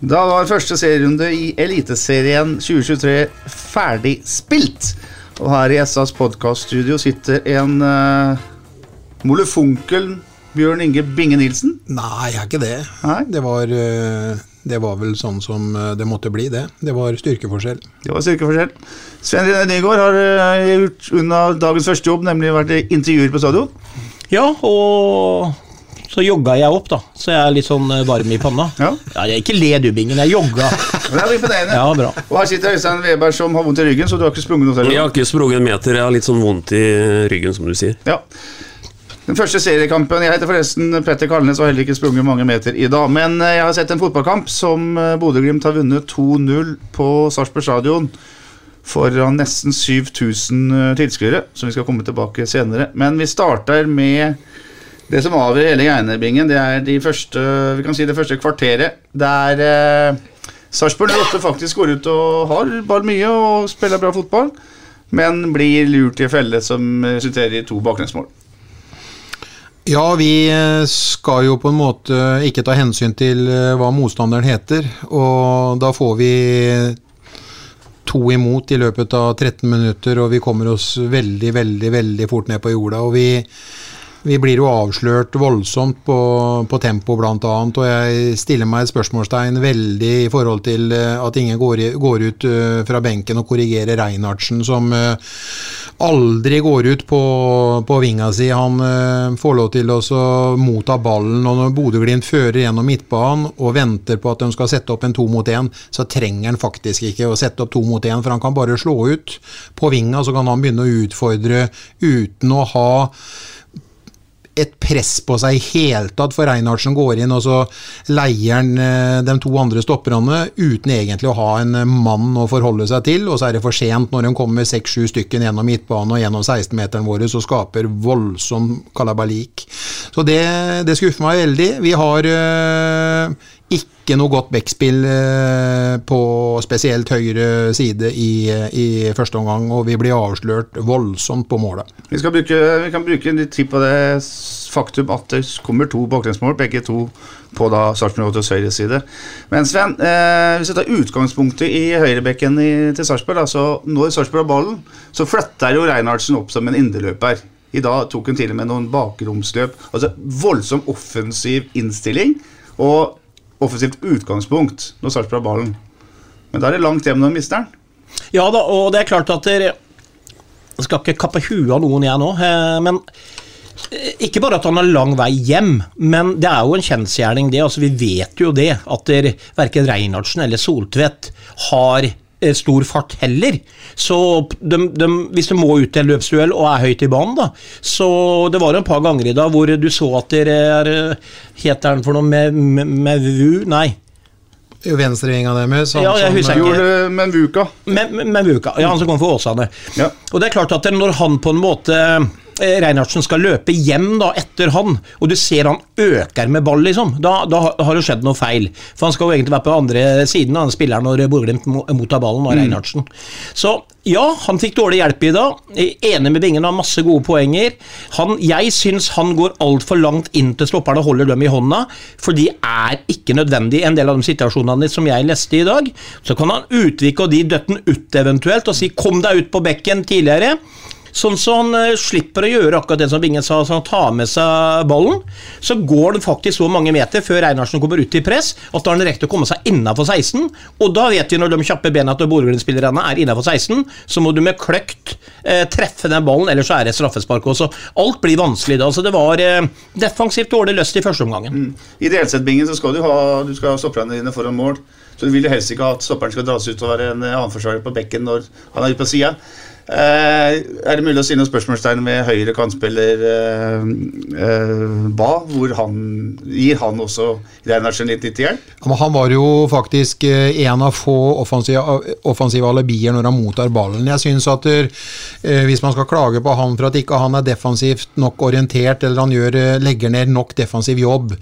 Da var første serierunde i Eliteserien 2023 ferdig spilt. Og her i SAs podkaststudio sitter en uh, molefonkel Bjørn Inge Binge Nilsen. Nei, jeg er ikke det. Nei. Det var, uh, det var vel sånn som eh, det måtte bli, det. Det var styrkeforskjell. Det var styrkeforskjell. Svein René Nygaard har uh, gjort unna dagens første jobb, nemlig vært intervjuer på stadion. Ja, og så jogga jeg opp, da. Så jeg er litt sånn eh, varm i panna. Ja. jeg ikke le du, Bingen. Jeg jogga. Det er imponerende. Ja, bra. Og her sitter Øystein Weberg som har vondt i ryggen, så du har ikke sprunget noe selv? Jeg har ikke sprunget en meter, jeg har litt sånn vondt i ryggen, som du sier. Ja. Den første seriekampen Jeg heter forresten Petter Kalnes og har heller ikke sprunget mange meter i dag. Men eh, jeg har sett en fotballkamp som eh, Bodø-Glimt har vunnet 2-0 på Sarpsborg stadion. Foran nesten 7000 eh, tilskuere, som vi skal komme tilbake senere. Men vi starter med det som avgjør hele Geinebingen. Det er de første, vi kan si det første kvarteret. Der eh, Sarpsborg 08 faktisk går ut og har ball mye og spiller bra fotball. Men blir lurt i en felle som resulterer i to baklengsmål. Ja, vi eh, skal jo på en måte ikke ta hensyn til eh, hva motstanderen heter, og da får vi to imot i løpet av 13 minutter, og vi kommer oss veldig, veldig, veldig fort ned på jorda. og vi vi blir jo avslørt voldsomt på, på tempo, annet, og jeg stiller meg et spørsmålstegn veldig i forhold til eh, at ingen går, går ut uh, fra benken og korrigerer Reinhardsen, som uh, aldri går ut på, på vinga si. Han får lov til å motta ballen, og når Bodø-Glimt fører gjennom midtbanen og venter på at de skal sette opp en to mot én, så trenger han faktisk ikke å sette opp to mot én, for han kan bare slå ut på vinga, så kan han begynne å utfordre uten å ha et press på seg i hele tatt, for Reinhardsen går inn og så leier han eh, de to andre stopperne uten egentlig å ha en mann å forholde seg til, og så er det for sent når de kommer seks-sju stykken gjennom midtbanen og gjennom 16-meteren vår og skaper voldsom kalabalik. Så det, det, skuffer meg veldig. Vi har øh, ikke noe godt backspill øh, på spesielt høyre side i, i, første omgang, og vi blir avslørt voldsomt på målet. Vi, bruke, vi kan bruke litt tid på det faktum at det kommer to baklengsmål, begge to på da Sarpsborg 8s høyre side. Men Sven, eh, hvis vi tar utgangspunktet i høyrebekken i, til Sarpsborg, så når Sarpsborg har ballen, så flytter jo Reinhardsen opp som en indreløper. I dag tok hun til og med noen bakromsløp. Altså Voldsom offensiv innstilling og offensivt utgangspunkt når Sarpsborg har ballen. Men da er det langt hjem når de mister den. Ja da, og det er klart at dere skal ikke kappe huet av noen, jeg nå. eh, Men ikke bare at han har lang vei hjem, men det er jo en kjensgjerning, det. altså Vi vet jo det, at verken Reinhardsen eller Soltvedt har eh, stor fart heller. Så de, de, hvis du må ut til en løpsduell og er høyt i banen, da Så det var en par ganger i dag hvor du så at det er eh, Heter han for noe med, med, med VU? Nei. Venstrevinga deres. Ja, jeg husker ikke. Gjorde Menvuka. Men, men Vuka, ja, han som kom for Åsane. Ja. Og det er klart at når han på en måte eh, Reinhardsen skal løpe hjem da etter han, og du ser han øker med ball, liksom, da, da har det skjedd noe feil. For han skal jo egentlig være på andre siden, han spiller når Bodø-Glimt mottar ballen av Reinhardsen. Så ja, han fikk dårlig hjelp i dag. Enig med Bingen, har masse gode poenger. Han, jeg syns han går altfor langt inn til stopperne og holder dem i hånda, for de er ikke nødvendig i en del av de situasjonene som jeg leste i dag. Så kan han utvike og de døtte den ut eventuelt og si 'kom deg ut på bekken tidligere'. Sånn så han eh, slipper å gjøre akkurat det som Bingen sa, så han tar med seg ballen. Så går det faktisk så mange meter før Einarsen kommer ut i press at da har han rekt å komme seg innafor 16. Og da vet vi når de kjappe bena til Bodø-Glimt-spillerne er innafor 16, så må du med kløkt eh, treffe den ballen, ellers så er det straffespark også. Alt blir vanskelig da. Så det var eh, defensivt dårlig løst i første omgangen. Ideelt sett, Bingen, så skal du ha, du skal ha stopperne dine foran mål. Så du vil jo helst ikke at stopperen skal dras ut og være en annenforsvarer på bekken når han er ute på sida. Eh, er det mulig å si noen spørsmålstegn ved høyre kantspiller eh, eh, Ba? Hvor han gir han også Reinertsen litt, litt hjelp? Han var jo faktisk en av få offensive, offensive alibier når han mottar ballen. Jeg synes at Hvis man skal klage på han for at ikke han er defensivt nok orientert, eller han gjør, legger ned nok defensiv jobb,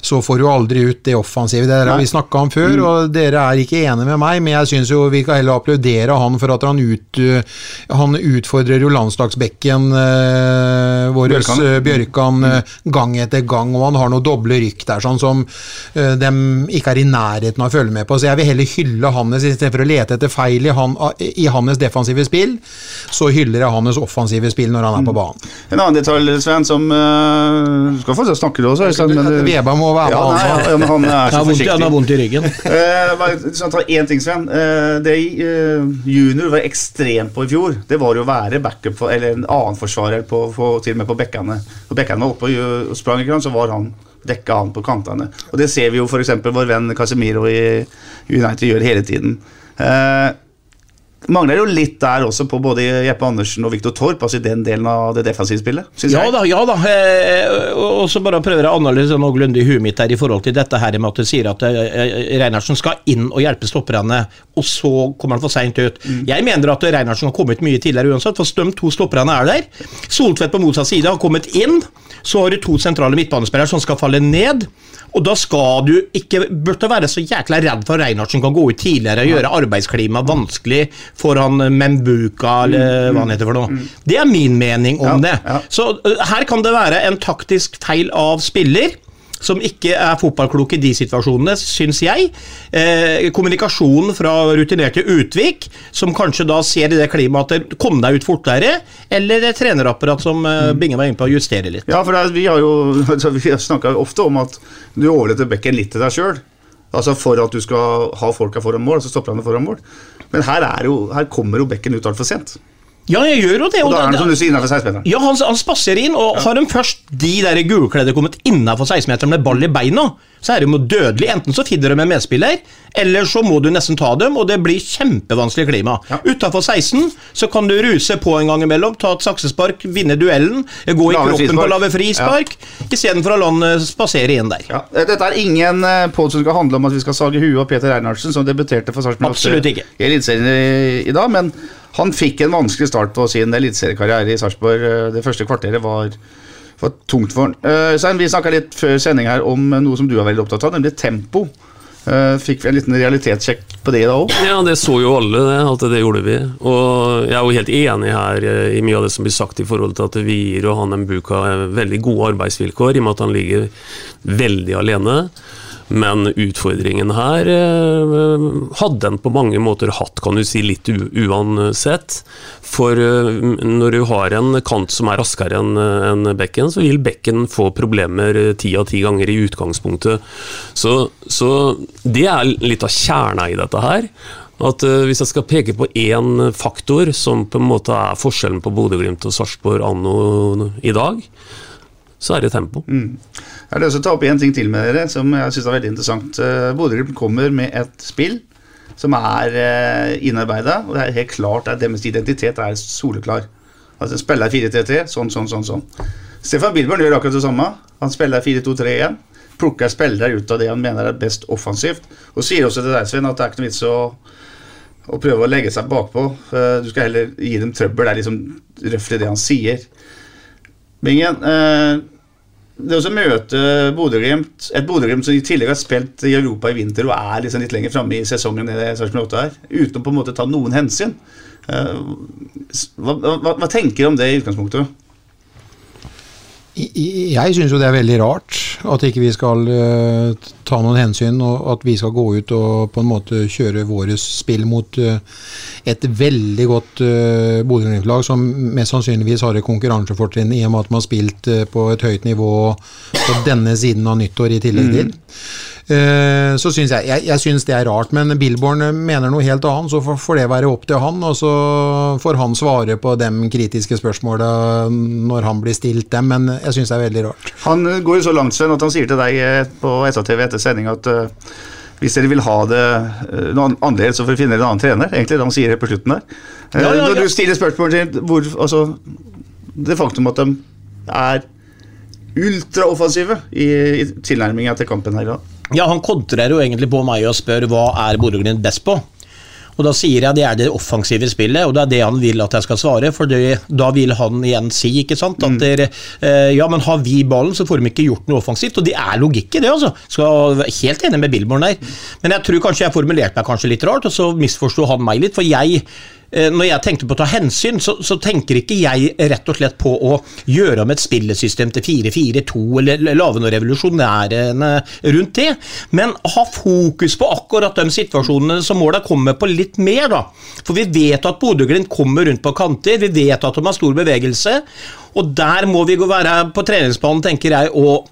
så får du aldri ut det offensive. Det har vi snakka om før, og dere er ikke enige med meg, men jeg syns vi kan heller applaudere han for at han, ut, han utfordrer jo landslagsbekken eh, vår Bjørkan. Bjørkan, Bjørkan eh, gang etter gang, og han har noe doble rykk der sånn som eh, dem ikke er i nærheten av å følge med på. Så jeg vil heller hylle Hannes i stedet for å lete etter feil i, han, i hans defensive spill. Så hyller jeg hans offensive spill når han er på banen. En annen detalj, Sven, som uh, skal få snakke du også, Øystein. Weber må være ja, med, han. ja, men han er så vondt, han har vondt i ryggen. uh, bare sånn, ta én ting, Sven. Uh, det uh, junior var ekstremt på i fjor, det var jo å være backup for, eller en annen forsvarer på, for, til og med på bekkene. Når bekkene var oppe og, og sprang, så var han dekka han på kantene. Og det ser vi jo f.eks. vår venn Casemiro i United gjør hele tiden. Eh, mangler jo litt der også på både Jeppe Andersen og Viktor Torp, altså i den delen av det defensive spillet. Ja jeg. da, ja da. Eh, og så bare prøver jeg å analysere noenlunde i huet mitt her i forhold til dette her med at du sier at eh, Reinertsen skal inn og hjelpe stopperne, og så kommer han for seint ut. Jeg mener at Reinhardsen har kommet mye tidligere uansett, for de to stopperne er der. Soltvedt på motsatt side har kommet inn. Så har du to sentrale midtbanespillere som skal falle ned. Og da skal du ikke burde være så jækla redd for at Reinertsen kan gå ut tidligere og gjøre arbeidsklimaet vanskelig for han Membuka, eller hva han heter for noe. Det er min mening om det. Så her kan det være en taktisk feil av spiller. Som ikke er fotballklok i de situasjonene, syns jeg. Eh, kommunikasjonen fra rutinerte Utvik, som kanskje da ser i det klimaet at det kom deg ut fortere, eller et trenerapparat som eh, Binge var inne på, å justere litt. Ja, for er- vi har jo altså, Vi snakka ofte om at du overlater bekken litt til deg sjøl. Altså for at du skal ha folka foran mål, så stopper stopperne foran mål. Men her, er jo, her kommer jo bekken ut altfor sent. Ja, jeg gjør jo det. Og da er det- han som du sier innenfor 16-meteren. Ja, han, han spaserer inn, og har de først de der gulkledde kommet innafor 16-meteren med ball i beina, så er de jo dødelig. Enten så finner de en medspiller, eller så må du nesten ta dem, og det blir kjempevanskelig klima. Ja. Utafor 16 så kan du ruse på en gang imellom, ta et saksespark, vinne duellen, gå i Lave kroppen frispark. på lave frispark, istedenfor å la han eh, spasere inn der. Ja, dette er ingen uh, pod som skal handle om at vi skal sage huet av Peter Reinhardsen, som debuterte for Sarpsborg i, i dag. Men han fikk en vanskelig start på sin eliteseriekarriere i Sarpsborg. Eh, Det første kvarteret var, var tungt for han. Uh, Svein, vi snakka litt før sending her om noe som du er veldig opptatt av, nemlig tempo. Eh, fikk vi en liten realitetssjekk på det da òg? Ja, det så jo alle, det, at det gjorde vi. Og jeg er jo helt enig her eh, i mye av det som blir sagt i forhold til at vi gir og han Mbuka eh, veldig gode arbeidsvilkår, i og med at han ligger veldig alene. Men utfordringen her eh, hadde en på mange måter hatt, kan du si, litt uansett. For eh, når du har en kant som er raskere enn enn bekken, så vil bekken få problemer eh, ti av ti ganger i utgangspunktet. Så, så det er litt av kjerna i dette her. At eh, Hvis jeg skal peke på én faktor som på en måte er forskjellen på Bodø-Glimt og Sarpsborg anno i dag, så er det tempo. Jeg har lyst til å ta opp en ting til med dere som jeg synes er veldig interessant. Uh, Bodø-Glimt kommer med et spill som er uh, innarbeida, og det er helt klart at deres identitet er soleklar. Altså Spiller 4-3-3, sånn, sånn, sånn. sånn. Stefan Bilborn gjør akkurat det samme. Han spiller 4-2-3-1. Plukker spillere ut av det han mener er best offensivt. Og sier også til deg, Sven, at det er ikke noe vits å å prøve å legge seg bakpå. Uh, Du skal heller gi dem trøbbel. Det er liksom røftlig det han sier. Bingen, eh, det å så møte Bodø-Glimt Et Bodø-Glimt som i tillegg har spilt i Europa i vinter og er liksom litt lenger framme i sesongen det Sarpsborg 8 er, uten å på en måte ta noen hensyn. Eh, hva, hva, hva tenker du om det i utgangspunktet? Jeg syns jo det er veldig rart. At ikke vi skal eh, ta noen hensyn, og at vi skal gå ut og på en måte kjøre våre spill mot eh, et veldig godt uh, Bodø-Glimt-lag, som mest sannsynligvis har et konkurransefortrinn i og med at man har spilt eh, på et høyt nivå på denne siden av nyttår i tillegg til. Eh, så syns jeg, jeg, jeg synes det er rart, men Billborn mener noe helt annet, så får, det være opp til han. Og så får han svare på de kritiske spørsmåla når han blir stilt dem, men jeg syns det er veldig rart. Han eh, går jo så langt Sven, at han sier til deg eh, på SATV etter sending at eh, hvis dere vil ha det Noen noe an- annerledes, så får dere finne en annen trener. Egentlig det han sier helt på slutten der. Ja, Ja, ja, Når du stiller spørsmål til hvor, altså, det faktum at de er ultraoffensive i, i tilnærminga til kampen her i dag. Ja, han kontrer jo egentlig på meg og spør hva er Bodø-Glimt best på. Og da sier jeg det er det offensive spillet, og det er det han vil at jeg skal svare. For det, da vil han igjen si, ikke sant, at dere, eh, ja, men har vi ballen, så får de ikke gjort noe offensivt. Og det er logikk i det, altså. Skal være helt enig med Billborn der. Men jeg tror kanskje jeg formulerte meg kanskje litt rart, og så misforsto han meg litt. For jeg når jeg tenkte på å ta hensyn, så, så tenker ikke jeg rett og slett på å gjøre om et spillesystem til 4-4-2 eller lage noe revolusjonærende rundt det, men ha fokus på akkurat de situasjonene som måla kommer på litt mer, da. For vi vet at Bodø-Glimt kommer rundt på kanter, vi vet at de har stor bevegelse, og der må vi gå være på treningsbanen, tenker jeg, og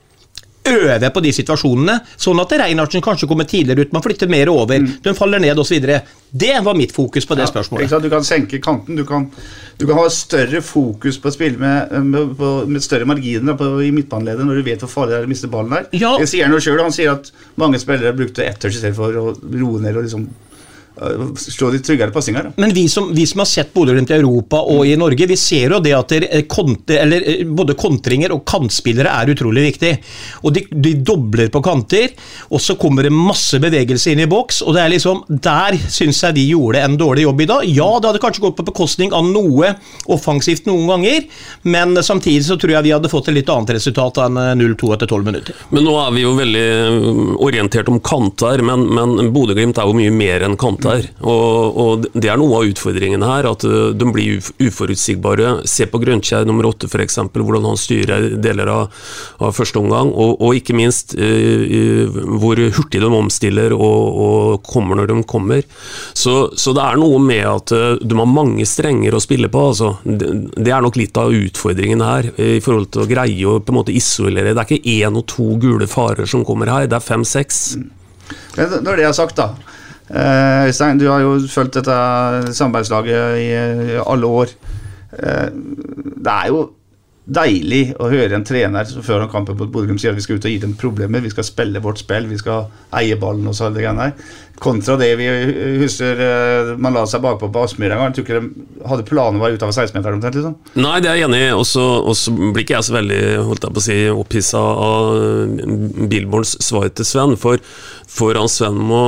øve på de situasjonene, sånn at Reinhardsen kanskje kommer tidligere ut, man flytter mer over, den faller ned osv. Det var mitt fokus på det ja, spørsmålet. Du kan senke kanten, du kan, du kan ha større fokus på å spille med, med, med større marginer på, i midtbaneleddet når du vet hvor farlig det er å miste ballen der. Ja. Det sier han jo selv, Han sier at mange spillere brukte ett touch istedenfor å roe ned og liksom slå de tryggere passinger. da. Men vi som, vi som har sett Bodø-Glimt i Europa og i Norge, vi ser jo det at det er eller, eh, både kontringer og kantspillere er utrolig viktig. Og de, de dobler på kanter, og så kommer det masse bevegelse inn i boks. og det er liksom, Der syns jeg vi gjorde en dårlig jobb i dag. Ja, det hadde kanskje gått på bekostning av noe offensivt noen ganger, men samtidig så tror jeg vi hadde fått et litt annet resultat enn eh, 0-2 etter 12 minutter. Men nå er vi jo veldig orientert om kanter, men, men Bodø-Glimt er jo mye mer enn kanter. Og, og det er noe av utfordringen her, at uh, de blir uforutsigbare. Se på Grønkjær nummer åtte f.eks., hvordan han styrer deler av, av første omgang. Og, og ikke minst uh, hvor hurtig de omstiller og, og kommer når de kommer. Så, så det er noe med at uh, de har mange strenger å spille på. Altså. Det, det er nok litt av utfordringen her, i forhold til å greie å på en måte isolere. Det er ikke én og to gule farer som kommer her, det er fem-seks. Når det er sagt, da. Eh, Øystein, du har jo fulgt dette samarbeidslaget i, i alle år. Eh, det er jo deilig å høre en trener før han kampen mot Bodø Glimt sier at vi skal ut og gi dem problemer, vi skal spille vårt spill, vi skal eie ballen og så alle de greiene her. Kontra det vi husker eh, man la seg bakpå på Aspmyr en gang. Tror ikke de hadde planer om å være utafor av 16-meteren omtrent. liksom. Nei, det er jeg enig i. Og så blir ikke jeg så veldig holdt jeg på å si, opphissa av Billborns svar til Sven. For, for han Sven må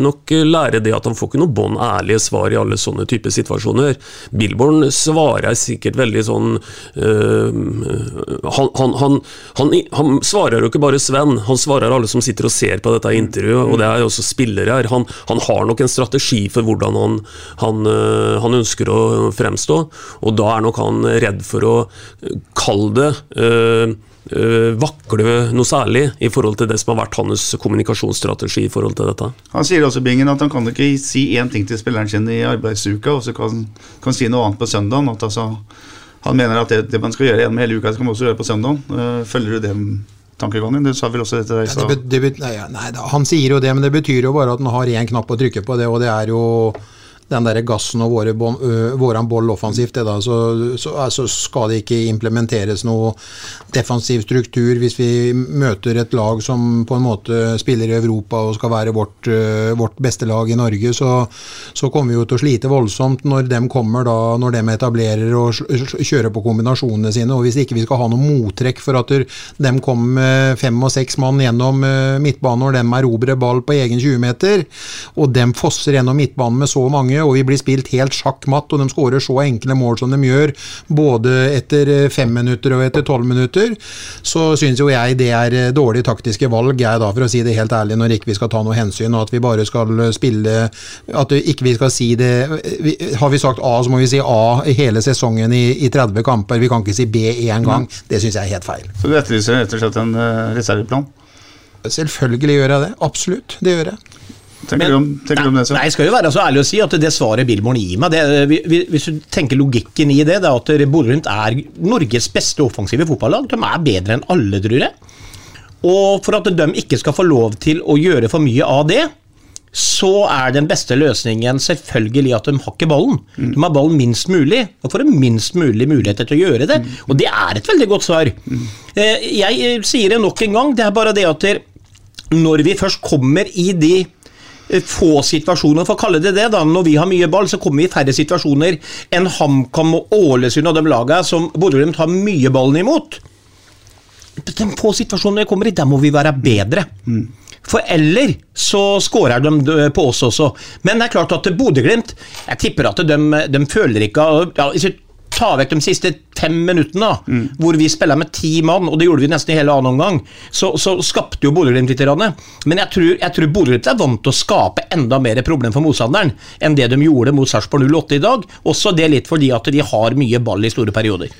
nok lære det at han får ikke noe bånd ærlige svar i alle sånne typer situasjoner. Billborn svarer sikkert veldig sånn øh, han, han, han, han, svarer jo ikke bare Sven, han svarer alle som sitter og ser på dette intervjuet, og det er også spillere her. Han, han har nok en strategi for hvordan han, han, øh, han ønsker å fremstå, og da er nok han redd for å kalle det øh, noe særlig i forhold til det som har vært hans kommunikasjonsstrategi i forhold til dette. Han sier også Bingen, at han kan ikke si én ting til spilleren sin i arbeidsuka, og så kan han si noe annet på søndagen. Altså, han mener at det, det man skal gjøre gjennom hele uka, det skal man også gjøre på søndagen. Eh, følger du den tankegangen? Du sa vel også dette der, det, be- det, bet- nei, nei, han sier jo det, men det betyr jo bare at han har én knapp å trykke på, det, og det er jo den der gassen og våre, våran boll offensivt. Det da, så, så altså, skal det ikke implementeres noe defensiv struktur hvis vi møter et lag som på en måte spiller i Europa og skal være vårt, vårt beste lag i Norge, så, så kommer vi jo til å slite voldsomt når de kommer da, når de etablerer og kjører på kombinasjonene sine. og Hvis ikke vi skal ha noe mottrekk for at de kommer fem og seks mann gjennom midtbanen når de erobrer ball på egen 20-meter, og de fosser gjennom midtbanen med så mange, mye, og vi blir spilt helt sjakk matt, og de skårer så enkle mål som de gjør, både etter eh, fem minutter og etter tolv minutter, så syns jo jeg det er eh, dårlige taktiske valg, jeg da, for å si det helt ærlig, når ikke vi skal ta noe hensyn, og at vi bare skal spille At ikke vi skal si det Har vi sagt A, så må vi si A hele sesongen i, i 30 kamper. Vi kan ikke si B én gang. Det syns jeg er helt feil. Så du etterlyser rett og slett en reserveplan? Selvfølgelig gjør jeg det. Absolutt. Det gjør jeg. Tenker, du, om, tenker du om det, så? Nei, jeg skal jo være så ærlig å si at det svaret Billborn gir meg det, vi- vi- Hvis du tenker logikken i det, det er at Bodø-Glimt er Norges beste offensive fotballag. De er bedre enn alle, tror jeg. Og for at de ikke skal få lov til å gjøre for mye av det, så er den beste løsningen selvfølgelig at de hakker ballen. ballen. De har ballen minst mulig. og får minst mulig muligheter til å gjøre det. Og det er et veldig godt svar. Mm. Jeg eh, sier det nok en gang, det er bare det at når vi først kommer i de få situasjoner, for å kalle det det, da, når vi har mye ball, så kommer vi i færre situasjoner enn HamKam og Ålesund og de lagene som Bodø-Glimt har mye ballen imot. De få situasjonene vi kommer i, der må vi være bedre. For eller så skårer de på oss også. Men det er klart at Bodø-Glimt Jeg tipper at de, de føler ikke ja, Tar vekk de siste fem minuttene, mm. hvor vi spiller med ti mann, og det gjorde vi nesten i hele annen omgang, så, så skapte jo Bodø-Glimt litt. Men jeg tror, jeg tror Bodø-Glimt er vant til å skape enda mer problem for motstanderen enn det de gjorde mot Sarpsborg 08 i dag. Også det litt fordi at de har mye ball i store perioder.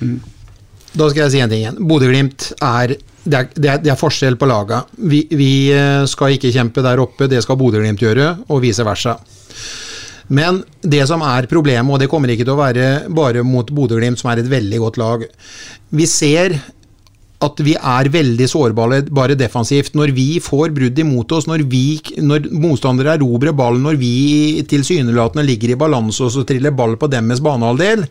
Da skal jeg si en ting igjen. Bodø-Glimt er det er, det, er, det er forskjell på laga. Vi, vi eh, skal ikke kjempe der oppe, det skal Bodø-Glimt gjøre, og vice versa. Men det som er problemet, og det kommer ikke til å være bare mot Bodø-Glimt, som er et veldig godt lag Vi ser at vi er veldig sårbare bare defensivt. Når vi får brudd imot oss, når, vi, når motstandere erobrer ballen, når vi tilsynelatende ligger i balanse og så triller ball på deres banehalvdel,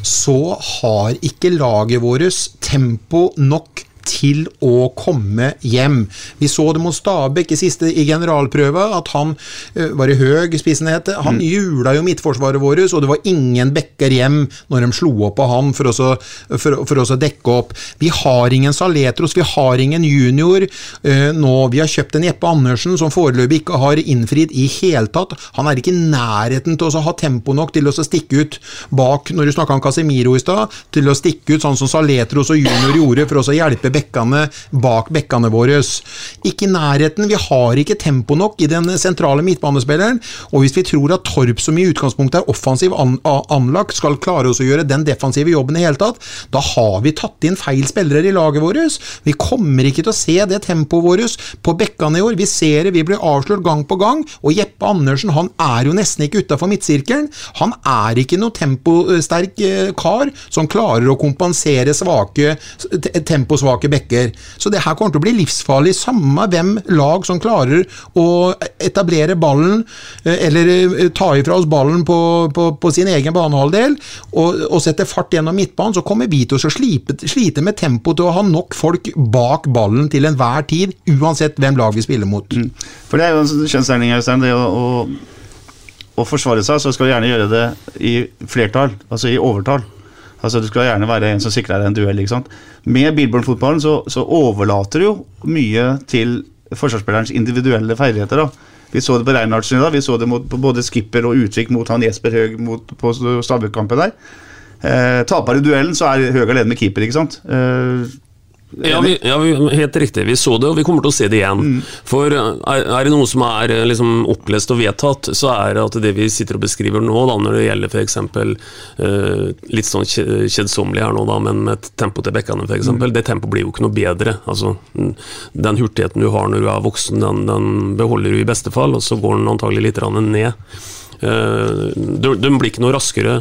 så har ikke laget vårt tempo nok til å komme hjem. Vi så det mot Stabæk i siste i generalprøva, at han øh, var i Høg, spissen het det, han hjula jo midtforsvaret vårt, og det var ingen bekker hjem når de slo opp på han for å, så, for, for å så dekke opp. Vi har ingen Saletros, vi har ingen junior uh, nå. Vi har kjøpt en Jeppe Andersen som foreløpig ikke har innfridd i hele tatt. Han er ikke i nærheten til å ha tempo nok til å så stikke ut bak, når du snakka om Casemiro i stad, til å stikke ut sånn som Saletros og junior gjorde for å så hjelpe bekkene bak bekkene våre. Ikke i nærheten. Vi har ikke tempo nok i den sentrale midtbanespilleren. Og hvis vi tror at Torp, som i utgangspunktet er offensiv an anlagt, skal klare oss å gjøre den defensive jobben i hele tatt, da har vi tatt inn feil spillere i laget vårt. Vi kommer ikke til å se det tempoet vårt på bekkene i år. Vi ser det, vi blir avslørt gang på gang. Og Jeppe Andersen han er jo nesten ikke utafor midtsirkelen. Han er ikke noe temposterk eh, kar som klarer å kompensere svake, te- temposvake bekker. Så det her kommer til å bli livsfarlig, samme hvem lag som klarer å etablere ballen, eh, eller eh, ta ifra oss ballen på, på, på sin egen banehalvdel, og, og sette fart gjennom midtbanen, så kommer vi til å slipe, slite med tempo til å ha nok folk bak ballen til enhver tid, uansett hvem lag vi spiller mot. For det er jo en sånn kjensgjerning, Øystein. Det å, å, å forsvare seg, så skal du gjerne gjøre det i flertall, altså i overtall. Altså Du skal gjerne være en som sikrer deg en duell. ikke sant? Med Billborn-fotballen så, så overlater du jo mye til forsvarsspillerens individuelle ferdigheter. da. Vi så det på Reinhardsen i dag, vi så det mot, på både skipper og utvik mot han Jesper Høeg på Stabøk-kampen der. Eh, taper du duellen, så er Høeg alene med keeper, ikke sant? Eh, Ja, vi, ja vi, helt riktig. Vi så det, og vi kommer til å se det igjen. For er, er det noe som er eh, liksom, opplest og vedtatt, så er det at det vi sitter og beskriver nå, da, når det gjelder f.eks. Uh, litt sånn kjedsommelig her nå, da, men med et tempo til bekkene f.eks., eksempel, det tempoet blir jo ikke noe bedre. Altså, mm, den hurtigheten du har når du er voksen, den, den beholder du i beste fall, og så går den antagelig litt ned. Eh, de, blir ikke noe raskere.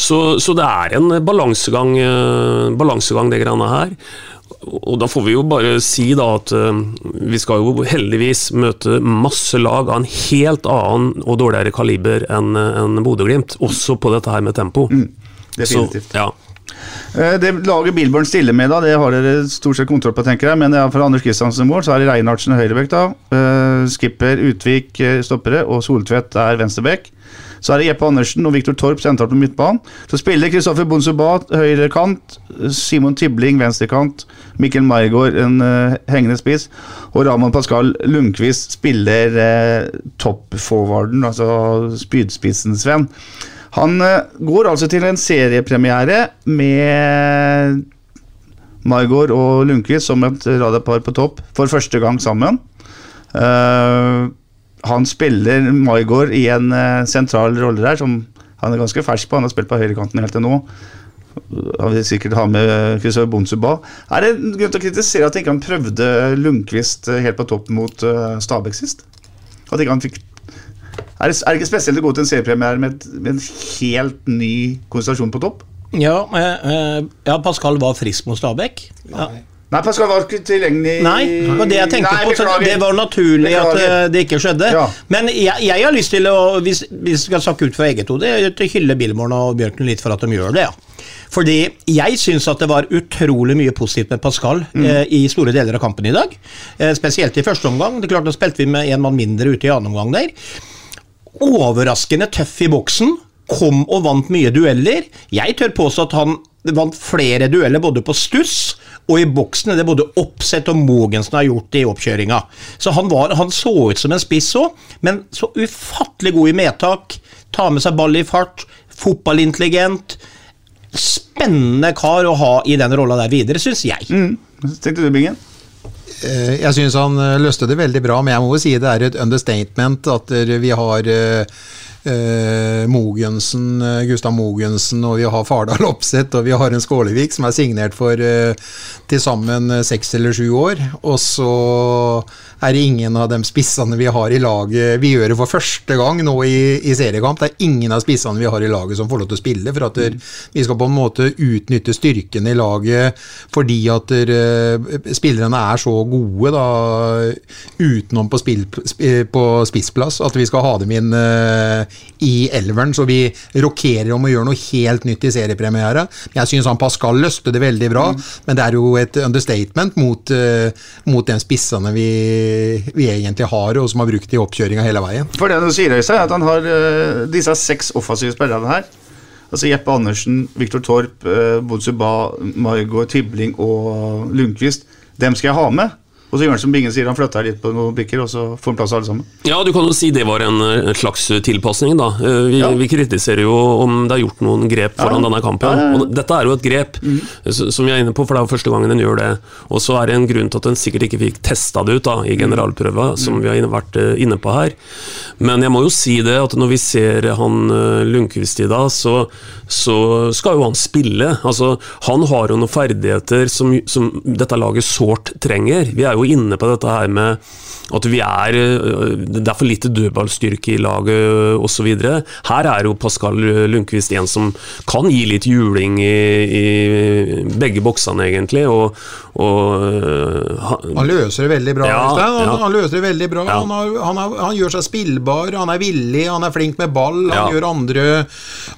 Så, så det er en balansegang, eh, balansegang det greiene her. Og da får vi jo bare si da at eh, vi skal jo heldigvis møte masse lag av en helt annen og dårligere kaliber enn en Bodø-Glimt, også på dette her med tempo. definitivt. Så, ja. Eh, Det laget Bilborn stiller med, da, det har dere stort sett kontroll på, tenker jeg. Men ja, for Anders Kristiansen mål, så er det Reinhardsen og høyrebekk, da. Eh, Skipper, Utvik eh, stoppere, og Soltvedt er venstrebekk. Så er det Jeppe Andersen og Viktor Torp sentralt på midtbanen. Så spiller Kristoffer Bonsubat høyre kant, Simon Tibling venstre kant, Mikkel Maigård en uh, hengende spiss, og Ramon Pascal Lundqvist spiller uh, toppforwarden, altså spydspissen Sven. Han eh, går altså til en seriepremiere med Margaard og Lundqvist som et radarpar på topp for første gang sammen. Eh, han spiller Maigård i en uh, sentral rolle der, som han er ganske fersk på. Han har spilt på høyrekanten helt til nå. Han vil sikkert ha med Kristoffer Bonsuba. Er det grunn til å kritisere at ikke han prøvde Lundqvist eh, helt på topp mot uh, Stabæk sist? At ikke han fikk er det, er det ikke spesielt å gå til en seriepremiere med, med en helt ny konsentrasjon på topp? Ja, eh, eh, ja, Pascal var frisk mot Stabæk. Ja. Nei, Pascal var ikke tilgjengelig Nei, det det jeg tenkte Nei, på. Så det var naturlig at Beklager. eh, det ikke skjedde. Ja. Men jeg, jeg har lyst til å, hvis vi skal snakke ut fra eget hode, hylle Billborn og Bjørken litt for at de gjør det. ja. Fordi jeg syns at det var utrolig mye positivt med Pascal Mm. eh, i store deler av kampen i dag. Eh, spesielt i første omgang. Det er klart Da spilte vi med én mann mindre ute i annen omgang der. Overraskende tøff i boksen. Kom og vant mye dueller. Jeg tør påstå at han vant flere dueller både på stuss og i boksen er det både Oppsett og Mogensen har gjort i oppkjøringa. Så han, var, han så ut som en spiss òg, men så ufattelig god i medtak. Ta med seg ball i fart. Fotballintelligent. Spennende kar å ha i den rolla der videre, syns jeg. Tenkte du, Bingen? Eh, Jeg syns han eh, løste det veldig bra, men jeg må jo si det er et understatement at eh, vi har eh, Mogensen, eh, Gustav Mogensen, og vi har Fardal Opseth, og vi har en Skålevik som er signert for eh, til sammen eh, seks eller sju år. Og så er det ingen av de spissene vi har i laget Vi gjør det for første gang nå i, i seriekamp. Det er ingen av spissene vi har i laget som får lov til å spille, for at der, vi skal på en måte utnytte styrken i laget fordi at der, eh, spillerne er så gode da, utenom på, spill, sp- på spissplass, at vi skal ha dem inn eh, i elveren. Så vi rokerer om å gjøre noe helt nytt i seriepremiere. Jeg syns Pascal løste det veldig bra, men det er jo et understatement mot, uh, mot de spissene vi, vi egentlig har, og som har brukt i oppkjøringa hele veien. For det du sier, Øystein, er at han har uh, disse seks offensive spillerne her. Altså Jeppe Andersen, Viktor Torp, uh, Bodsuba, Margot Tibling og Lundqvist. Dem skal jeg ha med. Og så gjør han som Bingen sier, han flytter litt på noen brikker, og så får han plass alle sammen. Ja, du kan jo si det var en, en slags tilpasning, da. Eh, Vi, Ja. vi kritiserer jo om det er gjort noen grep foran Ja. denne kampen. Ja. Og dette er jo et grep, mm. som vi er inne på, for det er jo første gangen den gjør det. Og så er det en grunn til at den sikkert ikke fikk testa det ut da, i generalprøva, som vi har vært eh, inne på her. Men jeg må jo si det, at når vi ser han eh, Lundqvist i dag, så, så skal jo han spille. Altså, han har jo noen ferdigheter som, som dette laget sårt trenger. Vi er jo inne på dette her med at vi er øh, Det er for lite dødballstyrke i laget osv. Her er jo Pascal Lundqvist en som kan gi litt juling i, i begge boksene, egentlig. Og, og øh, han- Han løser det veldig bra. Ja, han, ja. han løser det veldig bra. Ja. Han, har, han, har, han gjør seg spillbar, han er villig, han er flink med ball. Han, gjør andre,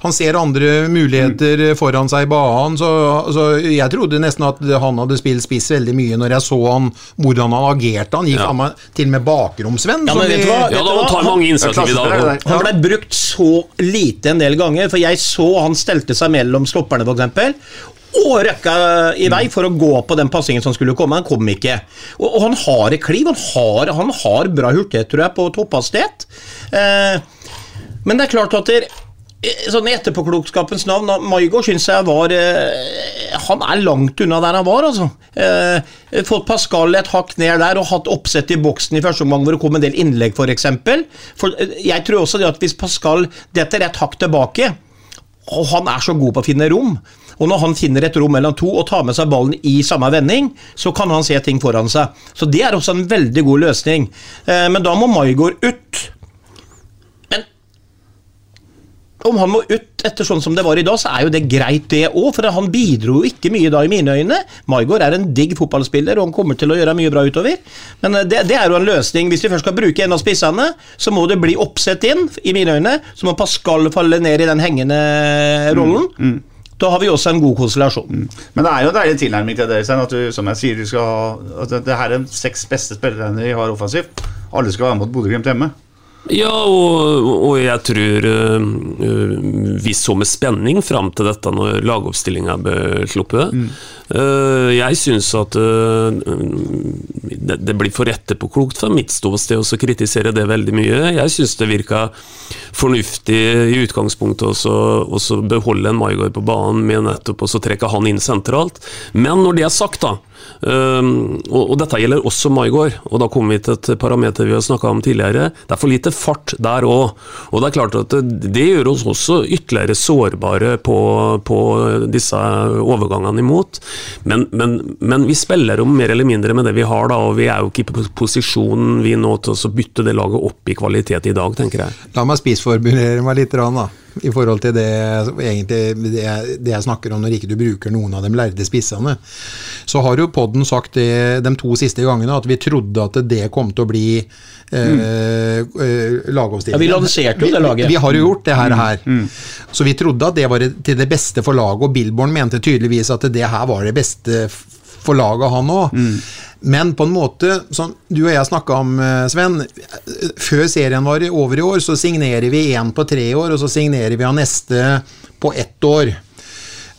han ser andre muligheter foran seg i banen. Så, så jeg trodde nesten at han hadde spilt spiss veldig mye når jeg så han, hvordan han agerte. Han gikk Ja. faen til og med bakromsvenn. Ja, men vet vi- du hva? ja, da, han tar mange initiativ i dag. Han ble brukt så lite en del ganger, for jeg så han stelte seg mellom stopperne, f.eks. Og røkka i vei for å gå på den passingen som skulle komme. Han kom ikke. Og, og han har et kliv. Han har, han har bra hurtighet, tror jeg, på topphastighet. Eh, men det er klart at der, sånn i etterpåklokskapens navn Maigård syns jeg var eh, Han er langt unna der han var, altså. Eh, fått Pascal et hakk ned der og hatt oppsett i boksen i første omgang hvor det kom en del innlegg, f.eks. Eh, jeg tror også det at hvis Pascal detter et hakk tilbake og han er så god på å finne rom. Og når han finner et rom mellom to og tar med seg ballen i samme vending, så kan han se ting foran seg. Så det er også en veldig god løsning. Eh, men da må Maigård ut. Men om han må ut etter sånn som det var i dag, så er jo det greit, det òg. For han bidro jo ikke mye da, i mine øyne. Maigård er en digg fotballspiller, og han kommer til å gjøre mye bra utover. Men eh, det, det er jo en løsning. Hvis vi først skal bruke en av spissene, så må det bli oppsett inn, i mine øyne. Så må Pascal falle ned i den hengende rollen. Da har vi også en god konstellasjon. Men det er jo en deilig tilnærming til det, at du, som jeg sier, du skal ha, at det, her er seks beste spillerne vi har offensivt. Alle skal være mot Bodø-Glimt hjemme. Ja, og, og jeg tror uh, vi så med spenning fram til dette når lagoppstillinga ble sluppet. Mm. Uh, jeg syns at uh, det, det, blir for etterpåklokt fra mitt ståsted å kritisere det veldig mye. Jeg syns det virka fornuftig i utgangspunktet å beholde en Maigard på banen med nettopp å trekke han inn sentralt. Men når det er sagt, da og, og, dette gjelder også Maigård, og da kommer vi til et parameter vi har snakka om tidligere. Det er for lite fart der òg. Og det er klart at det, gjør oss også ytterligere sårbare på, på disse overgangene imot. Men, men, men, vi spiller jo mer eller mindre med det vi har, da, og vi er jo ikke i posisjonen vi nå til å bytte det laget opp i kvalitet i dag, tenker jeg. La meg spissformulere meg litt, da i forhold til det, egentlig, det, det, jeg snakker om når ikke du bruker noen av de lærde spissene. Så har jo podden sagt det de to siste gangene, at vi trodde at det kom til å bli eh, mm. eh. Ja, vi lanserte jo det laget. Vi, vi, har jo gjort det her. her. Mm. Mm. Så vi trodde at det var til det beste for laget, og Billborn mente tydeligvis at det her var det beste for laget, han òg. Men på en måte, som du og jeg snakka om, eh, Sven, før serien var over i år, så signerer vi én på tre år, og så signerer vi av neste på ett år.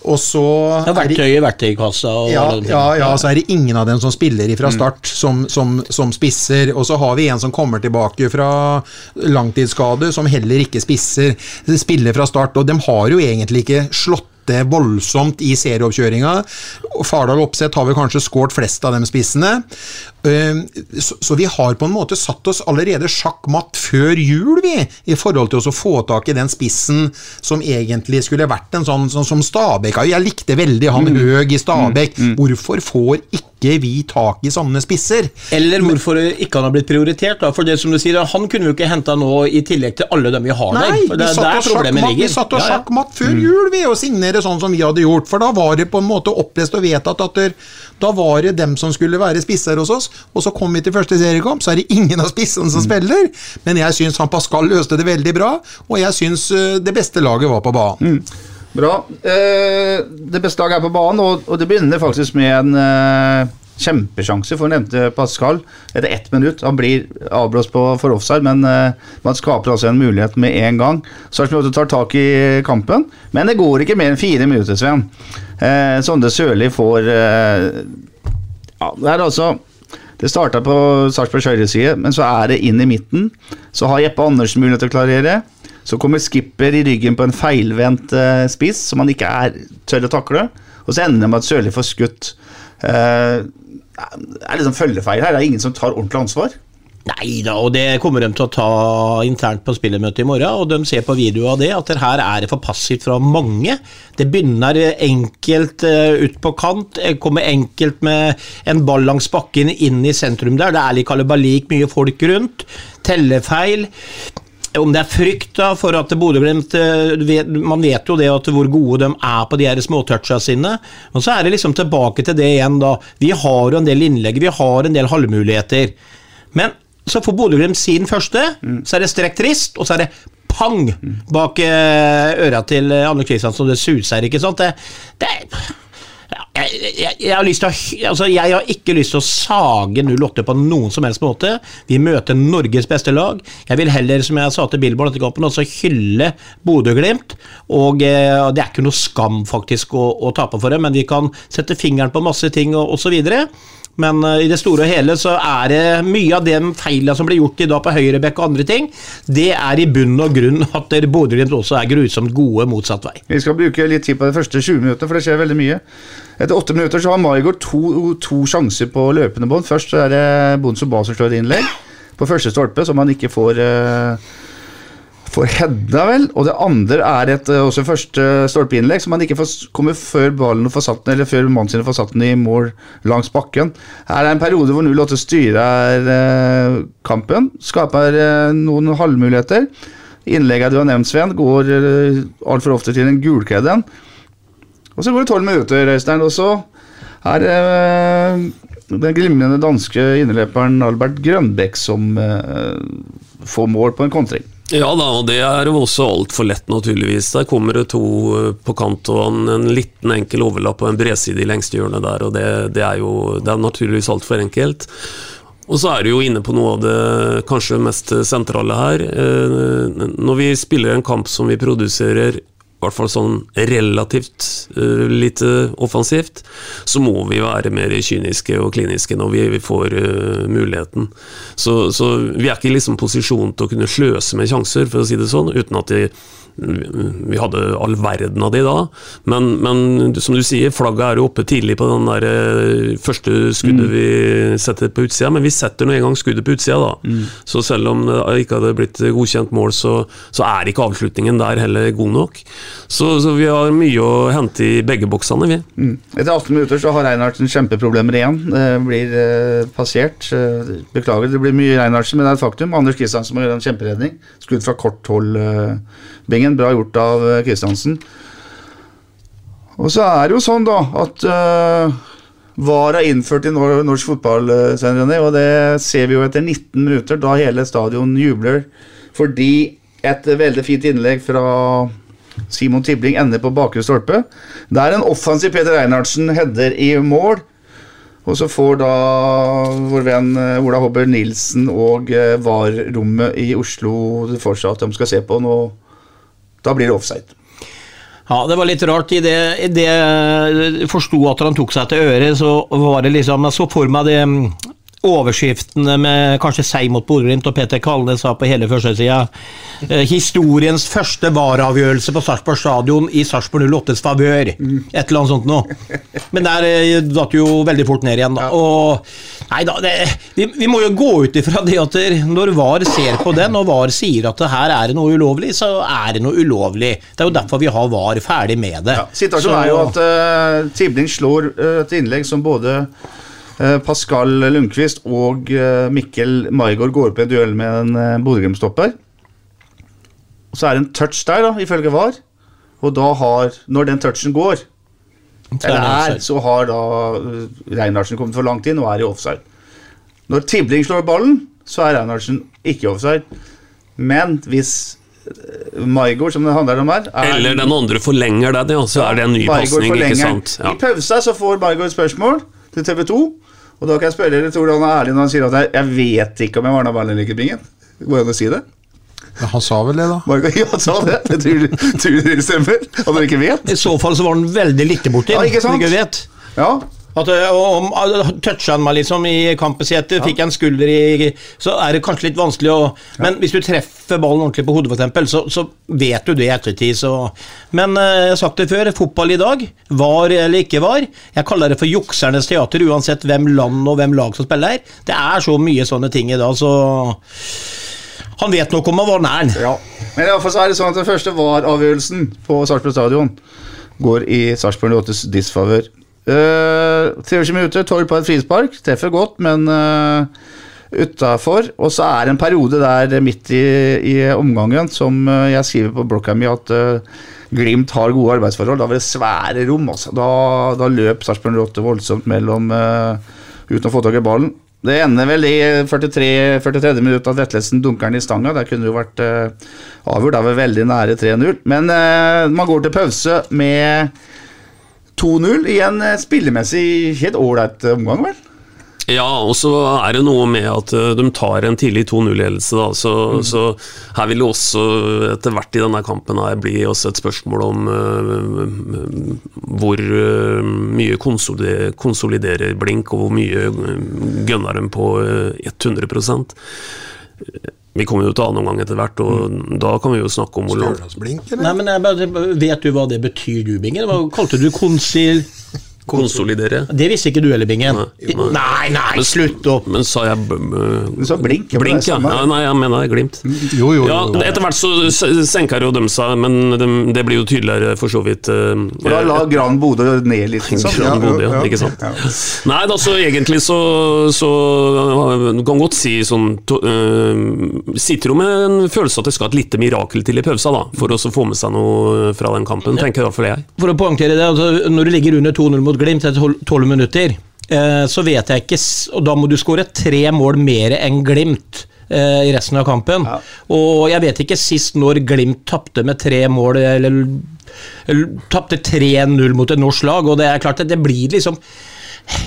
Og så ja, Verktøy i verktøykassa. Ja, ja, ja, så er det ingen av dem som spiller fra mm. start mm. som, som, som, spisser. Og så har vi en som kommer tilbake fra langtidsskade, som heller ikke spisser. Spiller fra start. Og de har jo egentlig ikke slått lette voldsomt i serieoppkjøringa. Fardal Opseth har vel kanskje skåret flest av de spissene. Ehm, så vi har på en måte satt oss allerede sjakkmatt før jul, vi, i forhold til å få tak i den spissen som egentlig skulle vært en sånn, sånn som Stabæk. Jeg likte veldig han mm. Høg i Stabæk. Mm. Mm. Hvorfor får ikke vi tak i sånne spisser? Eller hvorfor ikke han har blitt prioritert, da. For det som du sier, han kunne vi ikke henta nå i tillegg til alle dem vi har Nei, der. Det, vi satt oss sjakkmatt, satt ja. sjakkmatt før mm. jul, vi, og signere sånn som vi hadde gjort. For da var det på en måte opplest og vedtatt at der, da var det dem som skulle være spisser hos oss, og så kom vi til første seriekamp, så er det ingen av spissene som mm. spiller. Men jeg syns han Pascal løste det veldig bra, og jeg syns eh, det beste laget var på banen. Mm. Bra. Eh, det beste laget er på banen, og, det begynner faktisk med en eh, kjempesjanse for nevnte Pascal etter ett minutt. Han blir avblåst på for offside, men eh, man skaper altså en mulighet med en gang. Sarpsborg tar tak i kampen, men det går ikke mer enn fire minutter, Sven. Eh, Sonde Sørli får eh, Ja, det er altså det starta på Sarpsborgs høyreside, men så er det inn i midten. Så har Jeppe Andersen mulighet til å klarere. Så kommer skipper i ryggen på en feilvendt uh, spiss som han ikke er tør å takle. Og så ender det med at Sørli får skutt. Uh, det er liksom følgefeil her. Det er ingen som tar ordentlig ansvar. Nei da, og det kommer de til å ta internt på spillermøtet i morgen. Og de ser på video av det, at det her er det for passivt fra mange. Det begynner enkelt uh, ut på kant, kommer enkelt med en ball langs bakken inn i sentrum der. Det er litt kalabalik, mye folk rundt. Tellefeil. Om det er frykt da, for at Bodø-Glimt eh, Man vet jo det at hvor gode de er på de her småtoucha sine. Og så er det liksom tilbake til det igjen, da. Vi har jo en del innlegg, vi har en del halvmuligheter. Men så får Bodø-Glimt sin første, mm. så er det strekk trist, og så er det pang bak eh, øra til Anne Kristiansen, og det suser, ikke sant. Det, det jeg, jeg, jeg, har å, altså jeg, har ikke lyst til å sage 08 på noen som helst måte. Vi møter Norges beste lag. Jeg vil heller, som jeg sa til Billboard etter kampen, også hylle Bodø-Glimt. Og eh, det er ikke noe skam faktisk å, å tape for det, men vi kan sette fingeren på masse ting og osv. Men uh, i det store og hele så er det mye av de feilene som blir gjort i dag på høyrebekk og andre ting, det er i bunn og grunn at Bodø-Glimt også er grusomt gode motsatt vei. Vi skal bruke litt tid på de første 20 minutter, for det skjer veldig mye. Etter åtte minutter så har Margot to, to sjanser på løpende bånd. Først er det Bonzo Ba som slår innlegg på første stolpe, som han ikke får uh, for Hedda, vel. Og det andre er et eh, også første stolpeinnlegg, som man ikke får, kommer før ballen får satt den, eller før mannen sin får satt den i mål langs bakken. Her er en periode hvor 08 styrer eh, kampen, skaper eh, noen halvmuligheter. Innlegget du har nevnt, Sven, går eh, altfor ofte til den gulkledde. Og så går det tolv minutter, Øystein, og så er eh, den glimrende danske innløperen Albert Grønbekk som eh, får mål på en kontring. Ja da, og det er jo også altfor lett, naturligvis. Der kommer det to eh, på kant og en, en liten enkel overlapp og en bredside i lengste hjørnet der, og det, det, er jo det er naturligvis altfor enkelt. Og så er du jo inne på noe av det kanskje mest sentrale her. Eh, Når vi spiller en kamp som vi produserer i hvert fall sånn relativt uh, lite offensivt, så må vi være mer kyniske og kliniske når vi, vi får uh, muligheten. Så, så vi er ikke i liksom posisjon til å kunne sløse med sjanser, for å si det sånn, uten at de, vi hadde all verden av de da, men, men som du sier, flagget er jo oppe tidlig på den der eh, første skuddet vi setter på utsida, men vi setter nå engang skuddet på utsida, da. Så selv om det ikke hadde blitt godkjent mål, så, så er ikke avslutningen der heller god nok. Så, så vi har mye å hente i begge boksene, vi. Mm. Etter 18 minutter så har Reinhardsen kjempeproblemer igjen. Det blir eh, passert. Beklager, det blir mye Reinhardsen, men det er et faktum. Anders Kristiansen må gjøre en kjemperedning. Skudd fra kort hold, Bingen. Bra gjort av eh, Kristiansen. Og så er det jo sånn, da, at eh, VAR er innført i norsk fotball, eh, og det ser vi jo etter 19 minutter, da hele stadion jubler fordi et veldig fint innlegg fra Simon Tibling ender på bakre stolpe. Det en offensiv Peter Einarsen header i mål. Og så får da vår venn eh, Ola Hobber Nilsen og eh, VAR-rommet i Oslo det for seg at de skal se på nå. Da blir det offside. Ja, det var litt rart. I det, i jeg forsto at han tok seg til øret, så var det liksom Jeg så for meg det mm, overskriftene med kanskje seg mot Bodø-Glimt, og Peter Kalnes sa på hele førstesida eh, historiens første VAR-avgjørelse på Sarpsborg stadion i Sarpsborg 08s favør. Et eller annet sånt noe. Men der eh, datt jo veldig fort ned igjen, da. Og Nei da, det, vi, vi må jo gå ut ifra det at når VAR ser på den, og VAR sier at det her er det noe ulovlig, så er det noe ulovlig. Det er jo derfor vi har VAR ferdig med det. Situasjonen er jo at uh, Tibling slår uh, et innlegg som både Pascal Lundqvist og eh, Mikkel Maigård går opp i en duell med en uh, Bodø-Glimt-stopper. Så er det en touch der, da, ifølge VAR. Og da har Når den touchen går, er eller er, så har da Reinhardsen kommet for langt inn og er i offside. Når Tibling slår ballen, så er Reinhardsen ikke i offside. Men hvis Maigård, som det handler om her er Eller den andre forlenger det Og så er det en ny pasning. Ja. I pausa så får Maigård spørsmål til TV 2. Og da kan jeg spørre dere, tror du han er ærlig når han sier at jeg, jeg vet ikke om jeg var ballen eller ikke, Bingen? Går det an å si det? Ja, Han sa vel det, da. Maigård, ja, han sa det. Jeg tror, tror det stemmer? At dere ikke vet? I så fall så var han veldig lite borti, Ja, ikke sant? ikke vet. Ja. At, eh, om uh, Toucha han meg liksom i kampsetet, fikk jeg en skulder i Så er det kanskje litt vanskelig å Men hvis du treffer ballen ordentlig på hodet, f.eks., så, så vet du det i ettertid. Så. Men eh, jeg har sagt det før, fotball i dag, var eller ikke var, jeg kaller det for juksernes teater, uansett hvem land og hvem lag som spiller. Det er så mye sånne ting i dag, så Han vet nok om han var nær. ja. Men i alle fall så er det sånn at den første VAR-avgjørelsen på Sarpsborg stadion går i Sarpsborg 8s disfavør. Uh, 23 minutter, Torp på et frispark. Treffer godt, men uh, utafor. Og så er det en periode der midt i, i omgangen som uh, jeg skriver på blokka mi at uh, Glimt har gode arbeidsforhold. Da var det svære rom. Altså. Da, da løp Sarpsborg 08 voldsomt mellom eh, uten å få tak i ballen. Det ender vel i 43 43 minutt at Vetlesen dunker den i stanga. Der kunne det jo vært avgjort. Da var vi veldig nære 3-0. Men eh, man går til pause med 2-0 i en spillemessig helt ålreit omgang, vel? Ja, og så er det noe med at eh, de tar en tidlig 2-0-ledelse, da. Så, så her vil det også etter hvert i denne kampen her bli også et spørsmål om uh, hvor uh, mye konsoliderer, konsoliderer Blink, og hvor mye gønner de på uh, 100 Vi kommer jo til annen gang etter hvert, og da kan vi jo snakke om hvor langt Nei, men jeg bare, Vet du hva det betyr, du, Bingen? Hva kalte du konsil... konsolidere. Det visste ikke du heller, Bingen. Nei, Nei, nei. nei, Men- slutt opp! Men sa jeg Du sa blink. ja, Blink, ja. ja. Nei, jeg mener Glimt. Jo, jo, Ja, jo. Etter hvert så senka jo de seg, men de, det blir jo tydeligere for så vidt. eh, da la Gran Bodø ned litt. Liksom. Gran Bodø, ja, ikke sant? Nei, da, så egentlig så, så Du kan godt si sånn to, uh, Sitter jo med en følelse at det skal et lite mirakel til i pausa, da, for å så få med seg noe fra den kampen, tenker i hvert fall jeg. For å poengtere det, altså, når du ligger under 2-0 mot Glimt etter 12 12 minutter, eh, så vet jeg ikke Og da må du skåre tre mål mer enn Glimt. eh, I resten av kampen. Og jeg vet ikke sist når Glimt tapte med tre mål, eller, eller tapte 3-0 mot et norsk lag. Og det er klart at det blir liksom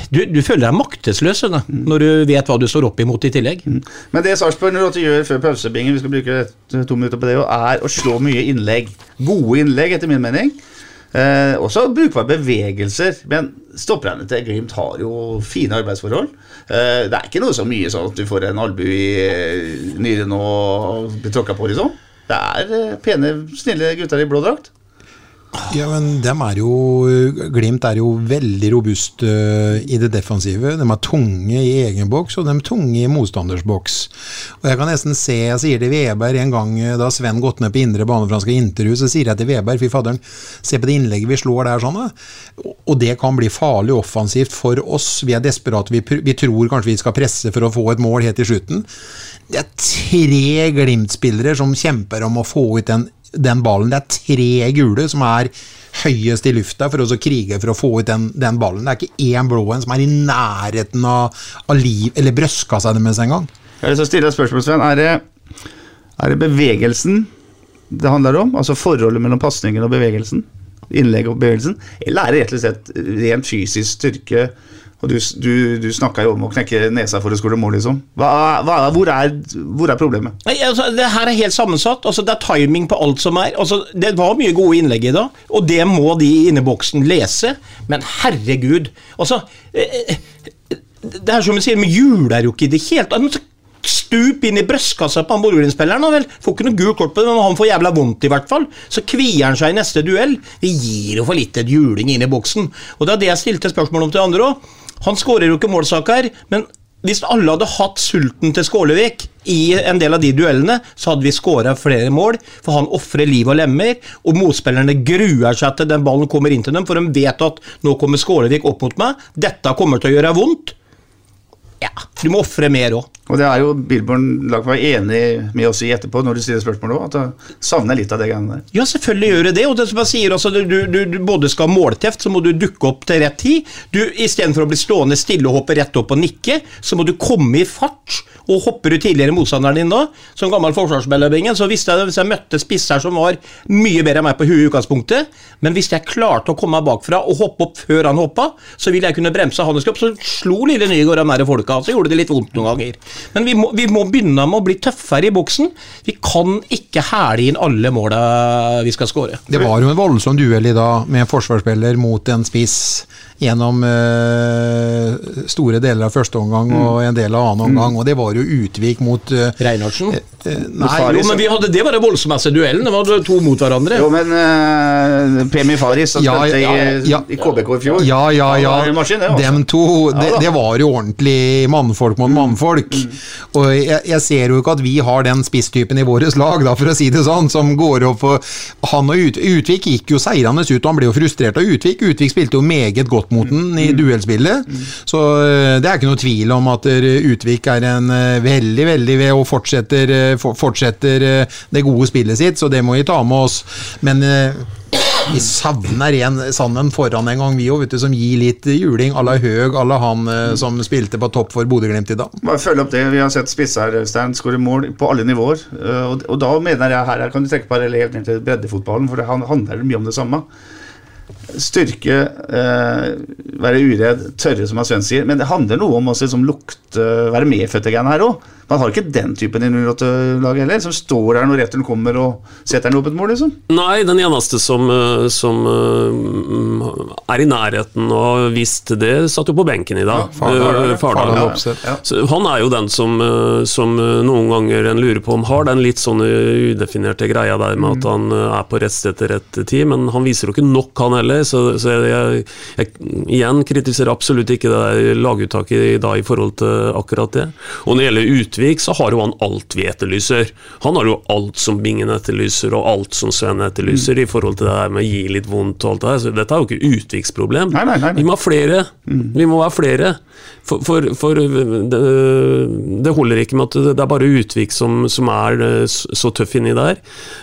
du, du føler deg maktesløs da, når du vet hva du står opp imot i tillegg. Men det Sarpsborg gjør før pausebingen, vi skal bruke to minutter på det, er å slå mye innlegg. Gode innlegg, etter min mening. Eh, også brukbare bevegelser. Men stopperne til Glimt har jo fine arbeidsforhold. Eh, det er ikke noe så mye sånn at du får en albue i eh, nyren og blir tråkka på, liksom. Det er eh, pene, snille gutter i blå drakt. Ja, men dem er jo Glimt er jo veldig robust uh, i det defensive. De er tunge i egen boks, og de er tunge i motstanders boks. Og Jeg kan nesten se, jeg sier til Veberg en gang øh, da Sven gått ned på indre bane for han skal intervjue, så sier jeg til Veberg, fy fadderen, se på det innlegget vi slår der sånn. Og det kan bli farlig offensivt for oss. Vi er desperate, vi, vi tror kanskje vi skal presse for å få et mål helt til slutten. Det er tre Glimt-spillere som kjemper om å få ut den, den ballen. Det er tre gule som er høyest i lufta for å krige for å få ut den, den ballen. Det er ikke én blå en som er i nærheten av, av liv, eller brystkassa deres engang. Jeg har lyst til å stille et spørsmål, Sven. Er det, er det bevegelsen det handler om? Altså forholdet mellom pasningen og bevegelsen? Innlegg og bevegelsen? Eller er det rett og slett rent fysisk styrke? Og du, du, du snakka jo om å knekke nesa for å skåre mål, liksom. Hva, hva, hvor, er, hvor er problemet? Nei, altså, det her er helt sammensatt. Altså, det er timing på alt som er. Altså, det var mye gode innlegg i dag, og det må de i inneboksen lese. Men herregud altså, eh, eh, Det er som vi sier, men jul er jo ikke i det hele tatt. Stup inn i brystkassa på han vel, Får ikke noe gult kort på det, men han får jævla vondt, i hvert fall. Så kvier han seg i neste duell. Vi gir jo for lite juling inn i boksen. Og det er det jeg stilte spørsmål om til andre òg. Han skårer jo ikke målsaker, men hvis alle hadde hatt sulten til Skålevik i en del av de duellene, så hadde vi skåra flere mål, for han ofrer liv og lemmer, og motspillerne gruer seg til den ballen kommer inn til dem, for de vet at nå kommer Skålevik opp mot meg, dette kommer til å gjøre vondt. Ja, du må ofre mer òg. Og det er jo Billborn lag var enig med oss i etterpå, når du stiller spørsmål òg, at jeg savner litt av det greiene der. Ja, selvfølgelig gjør det det. og det som jeg sier altså, du, du, du både skal ha målteft, så må du dukke opp til rett tid. Du, Istedenfor å bli stående stille og hoppe rett opp og nikke, så må du komme i fart. Og hopper du tidligere motstanderen din nå, som gammel forsvarsspillerbingen, så visste jeg at hvis jeg møtte spisser som var mye bedre enn meg på huet i utgangspunktet, men hvis jeg klarte å komme meg bakfra og hoppe opp før han hoppa, så ville jeg kunne bremse hans kropp. Så slo lille Nygaard de nære folka, så gjorde det litt vondt noen ganger. Men vi må, vi må begynne med å bli tøffere i boksen. Vi kan ikke hæle inn alle måla vi skal skåre. Det var jo en voldsom duell i dag med en forsvarsspiller mot en spiss gjennom uh, store deler av første omgang og en del av annen omgang, og det var jo Utvik mot uh, Reinhardsen? nei, Jo, men vi hadde, Det var den voldsomste duellen. Det var to mot hverandre. Jo, men uh, Premie Faris som Ja, spilte ja, i, ja. i KBK i fjor Ja, ja, ja. Maskin, det, altså. Dem to, det, det var jo ordentlig mannfolk mot mannfolk. Og jeg, jeg ser jo ikke at vi har den spisstypen i vårt lag, da, for å si det sånn, som går opp for Han og Ut, Utvik gikk jo seirende ut, og han ble jo frustrert av Utvik. Utvik spilte jo meget godt mot den i duellspillet, så eh, det er ikke noe tvil om at eh, Utvik er en eh, veldig, veldig ved og fortsetter, fortsetter det gode spillet sitt, så det må vi ta med oss. Men vi savner en Sanden foran en gang, vi òg, som gir litt juling à la Høg, à la han eh, som spilte på topp for Bodø-Glimt i dag. Bare følge opp det. Vi har sett spisser Stein skåre mål på alle nivåer. Og, og da mener jeg her, her kan du trekke parallell helt ned til breddefotballen, for det handler mye om det samme. Styrke, eh, være uredd, tørre, som Sven sier. Men det handler noe om å liksom lukte, være medfødt i greiene her òg. Man har ikke den typen i 08-laget heller, som står der når returen kommer og setter den et mål, liksom. Nei, den eneste som, eh, som eh, er i nærheten og har visst det, satt jo på benken i dag. Ja, Eh, Fardal. Fardal Ja. Han er jo den som, eh, som eh, noen ganger en lurer på om har den litt sånn eh, udefinerte greia der med at han eh, er på rett sted til rett tid, men han viser jo ikke nok, han heller. Så, så jeg, jeg igjen kritiserer absolutt ikke det der laguttaket i dag i forhold til akkurat det. Og når det gjelder Utvik, så har jo han alt vi etterlyser. Han har jo alt som Bingen etterlyser, og alt som Sven etterlyser, i forhold til det her med å gi litt vondt og alt det der. Så dette er jo ikke Utviks problem. Nei, nei, nei, nei. Vi må ha flere. Vi må være flere. For, for, for det, det holder ikke med at det er bare Utvik som, som er eh, så tøff inni der.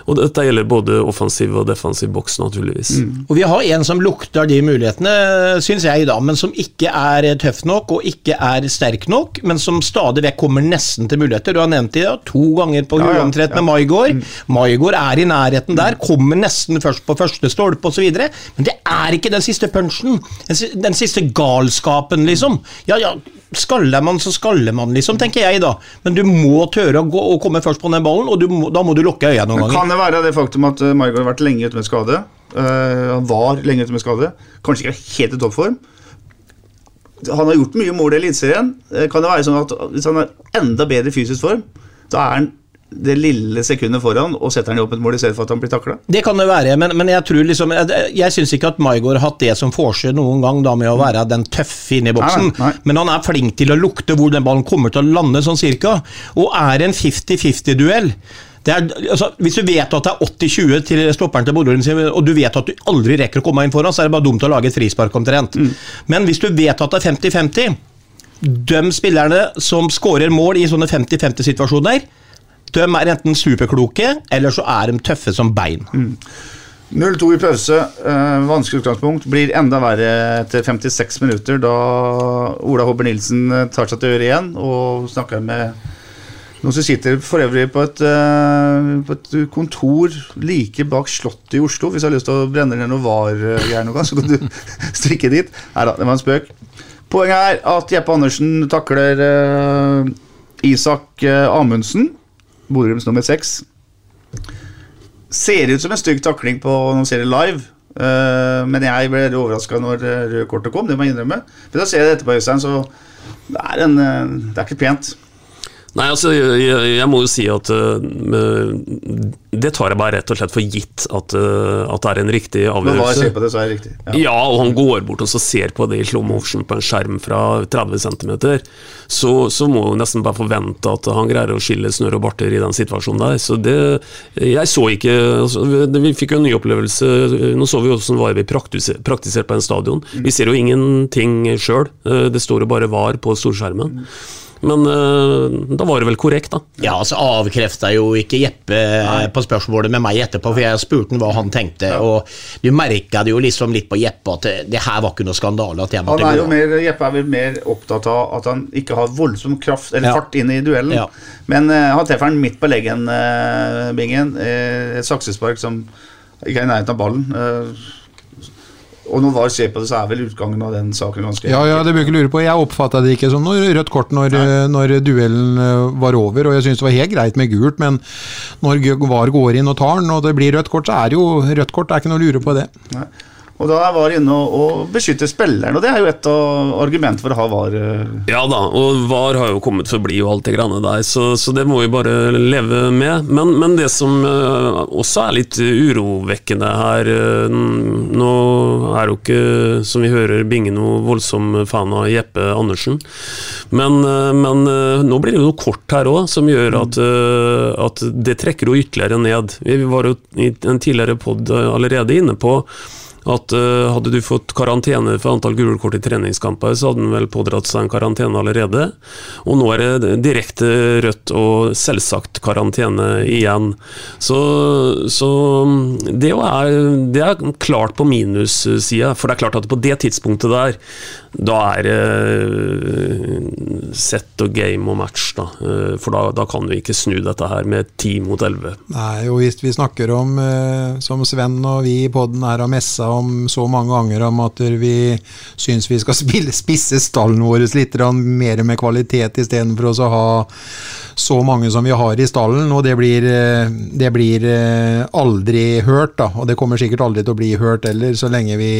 Og dette gjelder både offensiv og defensiv boks, naturligvis. Og vi har en som lukter de mulighetene, syns jeg, da, men som ikke er tøff nok og ikke er sterk nok, men som stadig vekk kommer nesten grensen til muligheter. Du har nevnt det to ganger på Ja, ja, med Maigård. Maigård er i nærheten der, kommer nesten først på første stolpe osv. Men det er ikke den siste punchen. Den, siste galskapen, liksom. Ja, ja, skaller man, så skaller man, liksom, tenker jeg da. Men du må tørre å gå og komme først på den ballen, og du må, da må du lukke øynene noen ganger. kan det være det faktum at Maigård Maigard har vært lenge ute med skade? Uh, han var lenge ute med skade. Kanskje ikke helt i toppform. Han har gjort mye mål i Eliteserien. Eh, Kan det være sånn at hvis han er enda bedre i fysisk form, da er han det lille sekundet foran og setter han i åpent mål i stedet for at han blir takla? Det kan det være, men, men jeg tror liksom Jeg, jeg syns ikke at Maigård har hatt det som forskjell noen gang da med å være den tøffe inne i boksen, Nei, nei, men han er flink til å lukte hvor den ballen kommer til å lande, sånn cirka. Og er en 50-50-duell det er, altså, hvis du vet at det er 80-20 til stopperen til Bodø, og du vet at du aldri rekker å komme inn foran, så er det bare dumt å lage et frispark omtrent. Mm. Men hvis du vet at det er 50-50 De spillerne som skårer mål i sånne 50-50-situasjoner, de er enten superkloke, eller så er de tøffe som bein. 0-2 i pause. eh, vanskelig utgangspunkt. Blir enda verre etter 56 minutter, da Ola Hobber Nilsen eh, tar seg til øret igjen og snakker med noen som sitter for øvrig på et, eh, på et kontor like bak Slottet i Oslo. Hvis du har lyst til å brenne ned noe var-greier så kan du strikke dit. Nei da, det var en spøk. Poenget er at Jeppe Andersen takler uh, Isak uh, Amundsen, Bodø-Glims nummer seks. Ser ut som en stygg takling på noen serier live. Uh, men jeg ble overraska når røde kortet kom, det må jeg innrømme. Men da ser jeg det etterpå, Øystein, så det er, en, det er ikke pent. Nei, altså, jeg, jeg må jo si at uh, det tar jeg bare rett og slett for gitt at, uh, at det er en riktig avgjørelse Men hva på det, så er det riktig. Ja. og han går bort og så ser på det i slow motion på en skjerm fra 30 cm. Så, så må jo nesten bare forvente at han greier å skille snørr og barter i den situasjonen der. Så det Jeg så ikke altså, vi- fikk jo en ny opplevelse. Nå så vi jo hvordan var vi praktisert, praktisert på en stadion. Vi ser jo ingenting sjøl. Det står jo bare VAR på storskjermen. Men uh, da var det vel korrekt, da. Ja, altså avkrefta jo ikke Jeppe Nei. på spørsmålet med meg etterpå, for jeg spurte han hva han tenkte, og du merka det jo liksom litt på Jeppe at det, det her var ikke noe skandale at jeg Han er jo mer, Jeppe er vel mer opptatt av at han ikke har voldsom kraft eller Ja. fart inn i duellen. Ja. Men uh, han treffer han midt på leggen, uh, Bingen. Eh, et saksespark som ikke er i nærheten av ballen. Eh, og når VAR ser på det, så er vel utgangen av den saken ganske Ja, ja, det bør ikke lure på. Jeg oppfatta det ikke som noe rødt kort når, når duellen eh, var over, og jeg syns det var helt greit med gult, men når VAR går inn og tar den, og det blir rødt kort, så er det jo rødt kort. Det er ikke noe å lure på det. Nei. Og da er VAR inne og, beskytter spilleren, og det er jo et argument for å ha VAR. eh. Ja da, og VAR har jo kommet for å bli og alt det greiene der, så, så det må vi bare leve med. Men, men det som eh, også er litt urovekkende her eh, Nå er jo ikke, som vi hører, Binge noe voldsom fan av Jeppe Andersen, men, men nå blir det noe kort her òg som gjør at, at det trekker jo ytterligere ned. Vi var jo i en tidligere pod allerede inne på at uh, hadde du fått karantene for antall gule kort i treningskamper, så hadde han vel pådratt seg en karantene allerede. Og nå er det direkte rødt og selvsagt karantene igjen. Så, så det, er, det er klart på minussida, for det er klart at på det tidspunktet der, da er det set og game og match, da. Uh, For da, da kan vi ikke snu dette her med ti mot elleve. Nei, og hvis vi snakker om, eh, som Sven og vi i podden her har messa om så mange ganger, om at vi syns vi skal spille, spisse stallen vår litt mer med kvalitet istedenfor å ha så mange som vi har i stallen, og det blir, eh, det blir eh, aldri hørt, da. Og det kommer sikkert aldri til å bli hørt heller, så lenge vi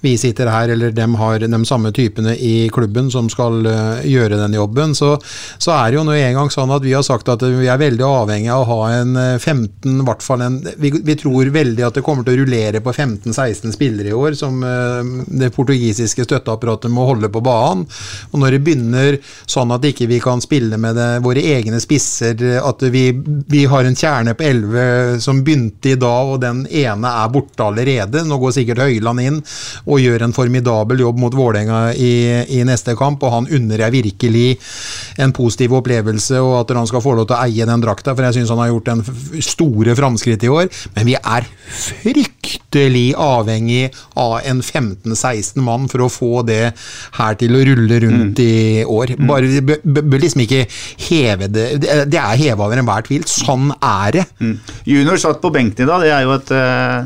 vi sitter her, eller de har de samme typene i klubben som skal eh, gjøre den jobben, så, så er det jo nå en gang sånn at vi har sagt at vi er veldig avhengig av å ha en eh, 15, i hvert fall en vi, vi tror veldig at det kommer til å rullere på 15-16 spillere i år, som eh, det portugisiske støtteapparatet må holde på banen. Og når det begynner sånn at ikke vi kan spille med det, våre egne spisser, at vi, vi har en kjerne på 11 som begynte i dag, og den ene er borte allerede, nå går sikkert Høyland inn, og og gjør en formidabel jobb mot Vålerenga i, i neste kamp. Og han unner jeg virkelig en positiv opplevelse, og at han skal få lov til å eie den drakta, for jeg syns han har gjort en store framskritt i år. Men vi er fryktelig avhengig av en 15-16 mann for å få det her til å rulle rundt i år. Bare, vi bør- liksom ikke heve det Det er heva over enhver tvil. Sånn er det. Junior satt på benken i dag, det er jo et, eh,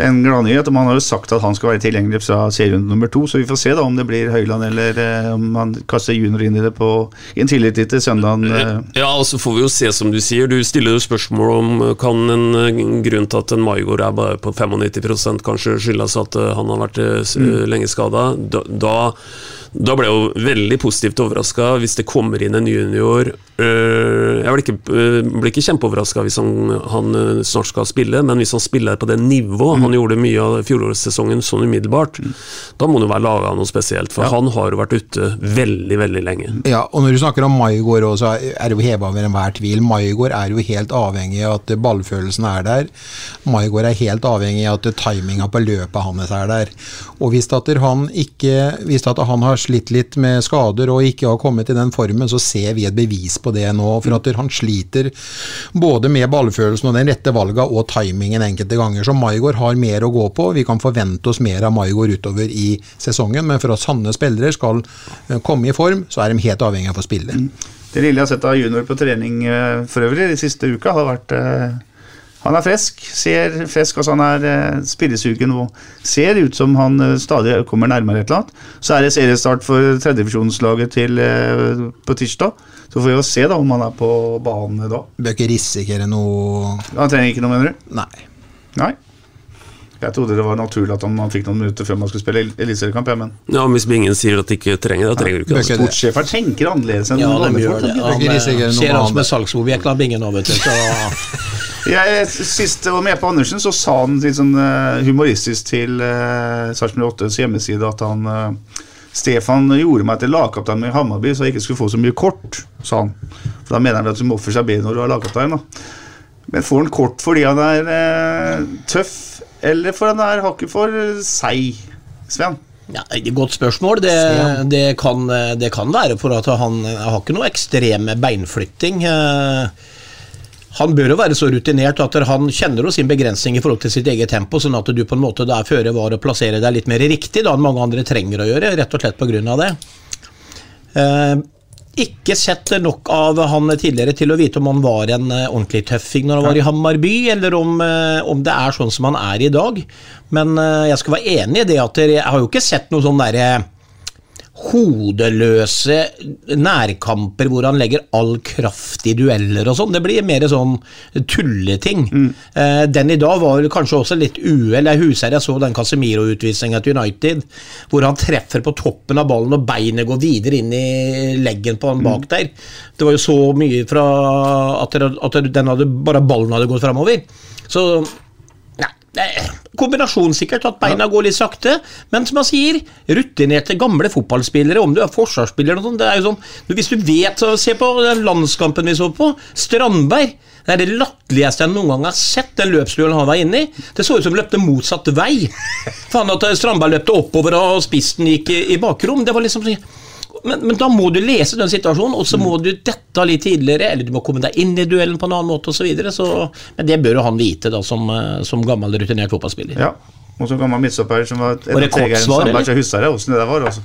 en gladnyhet. Man har jo sagt at han skal være tilgjengelig fra serierunde nummer to, så vi får se da om det blir Høyland eller eh, om han kaster junior inn i det på, en tillit til søndagen. eh. Ja, og så får vi jo se, som du sier. Du stiller jo spørsmål om eh, kan en eh, grunn til at en Maigård er bare på 95 kanskje skyldes at eh, han har vært Mm. lenge skada. Da, da, da ble jeg jo veldig positivt overraska hvis det kommer inn en junior. Eh, jeg blir ikke, uh, blir ikke kjempeoverraska hvis han, han eh, snart skal spille, men hvis han spiller på det nivået Mm. Han gjorde mye av fjorårssesongen sånn umiddelbart. Da må det jo være laga noe spesielt, for han har jo vært ute veldig, veldig lenge. Ja, og når du snakker om Maigård så er det jo heva over enhver tvil. Maigård er jo helt avhengig av at ballfølelsen er der. Maigård er helt avhengig av at timinga på løpet hans er der. Og hvis at han ikke Hvis at han har slitt litt med skader og ikke har kommet i den formen, så ser vi et bevis på det nå. For at han sliter både med ballfølelsen og den rette valga og timingen enkelte ganger. Så Maigård har mer å gå på. Vi kan forvente oss mer av Maigård utover i sesongen, men for at sanne spillere skal eh, komme i form, så er de helt avhengig av å spille. Det lille jeg har sett av junior på trening eh, for øvrig de siste uka, har vært eh, Han er frisk, ser frisk, altså han er eh, spillesugen og ser ut som han eh, stadig kommer nærmere et eller annet. Så er det seriestart for tredjevisjonslaget til eh, på tirsdag. Så får vi jo se da om han er på banen da. Bør ikke risikere noe Han trenger ikke noe, mener du? Nei. Nei. Jeg trodde det var naturlig at han fikk noen minutter før man skulle spille el- eliteseriekamp. Ja, men Ja, Hvis Bingen sier at de ikke trenger det, da trenger du ikke det. sportssjefen tenker annerledes enn Ja, de gjør det. Han ser oss med salgsobjekter, Bingen nå, vet du. Så Jeg, sist jeg var med på Andersen, så sa han litt sånn eh, humoristisk til uh, Sarpsborg 8s hjemmeside at han uh, Stefan gjorde meg til lagkaptein i Hammarby, så jeg ikke skulle få så mye kort, sa han. For da mener han vel at du må oppføre seg bedre når du er lagkaptein. da. Men får han kort fordi han er eh, tøff, eller for han er hakket for seig, Sven? ja, Godt spørsmål. Det, det, kan, det kan være for at han har ikke noe ekstrem beinflytting. Eh, Han bør jo være så rutinert at han kjenner jo sin begrensning i forhold til sitt eget tempo, sånn at du på en måte er føre var å plassere deg litt mer riktig da enn mange andre trenger å gjøre, rett og slett pga. det. Eh, ikke sett nok av han tidligere til å vite om han var en eh, ordentlig tøffing når han var i Hammarby, eller om, eh, om det er sånn som han er i dag. Men eh, jeg skal være enig i det at jeg har jo ikke sett noe sånn derre hodeløse nærkamper hvor han legger all kraft i dueller og sånn. Det blir mer sånn tulleting. Eh, den i dag var kanskje også litt uhell. Jeg husker jeg så den Casemiro-utvisninga til United, hvor han treffer på toppen av ballen og beinet går videre inn i leggen på han bak der. Det var jo så mye fra at, den hadde, bare ballen hadde gått framover. Så Nei, det kombinasjon sikkert, at beina går litt sakte. Men som jeg sier, rutinerte gamle fotballspillere, om du er forsvarsspiller eller noe sånt det er jo sånn Hvis du vet så Se på den landskampen vi så på. Strandberg. Det er det latterligste jeg noen gang har sett, den løpsduellen han var inne i. Det så ut som han løpte motsatt vei. Faen at Strandberg løpte oppover og spissen gikk i, i bakrom. Det var liksom sånn men, men da må du lese den situasjonen, og så må du dette litt tidligere, eller du må komme deg inn i duellen på en annen måte osv. Men det bør jo han vite, da, som, eh, som gammel rutinert fotballspiller. Ja. Og som gammel midtstopper som var et? Jeg husker det, åssen det der var. altså.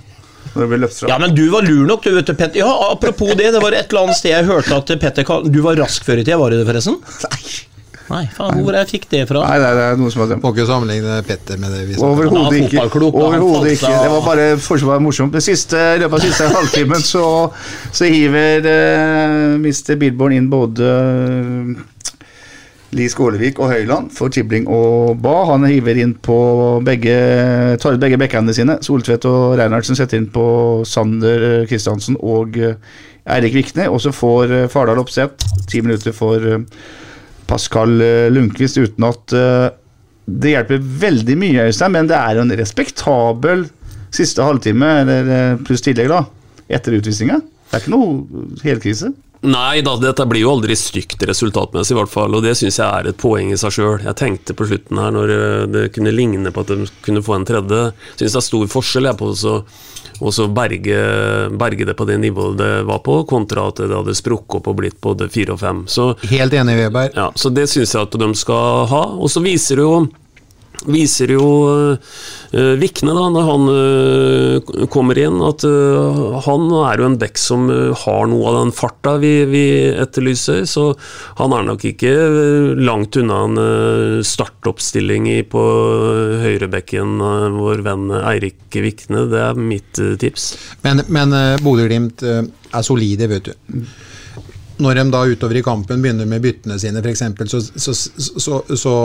Ja, men du var lur nok, du vet du. Ja, apropos det, det var et eller annet sted jeg hørte at Petter Du var rask før i tida, var du det, forresten? Nei. Nei, faen, hvor jeg fikk det fra? Nei, nei, det er noe som har Må ikke sammenligne Petter med det vi sa. Overhodet er ikke. Overhodet ikke. Det var bare forsvaret morsomt. Det siste, I løpet av siste halvtimen så, så hiver eh, Mr. Billborn inn både Lie Li Skålevik og Høyland for Tibling og Ba. Han hiver inn på begge tar ut begge backhandene sine. Soltvedt og Reinhardsen setter inn på Sander Kristiansen og eh, Eirik Vikne. Og så får eh, Fardal Opseth ti minutter for eh, Pascal eh, Lundqvist uten at eh, det hjelper veldig mye, Øystein, men det er jo en respektabel siste halvtime, eller eh, pluss tillegg, da, etter utvisninga. Det er ikke noe helkrise. Nei da, dette blir jo aldri stygt resultatmessig, i hvert fall, og det syns jeg er et poeng i seg sjøl. Jeg tenkte på slutten her, når eh, det kunne ligne på at de kunne få en tredje, syns det er stor forskjell jeg på å og så berge, berge, det på det nivået det var på, kontra at det hadde sprukket opp og blitt både fire og fem. Så, Helt enig, Weber. Ja, så det syns jeg at de skal ha. Og så viser det jo viser jo uh, Vikne, da, når han uh, kommer inn, at uh, han er jo en bekk som har noe av den farta vi, vi, etterlyser. Så han er nok ikke langt unna en startoppstilling i, på høyrebekken, vår venn Eirik Vikne. Det er mitt tips. Men, men Bodø-Glimt er solide, vet du når de da utover i kampen begynner med byttene sine, f.eks., så, så, så, så,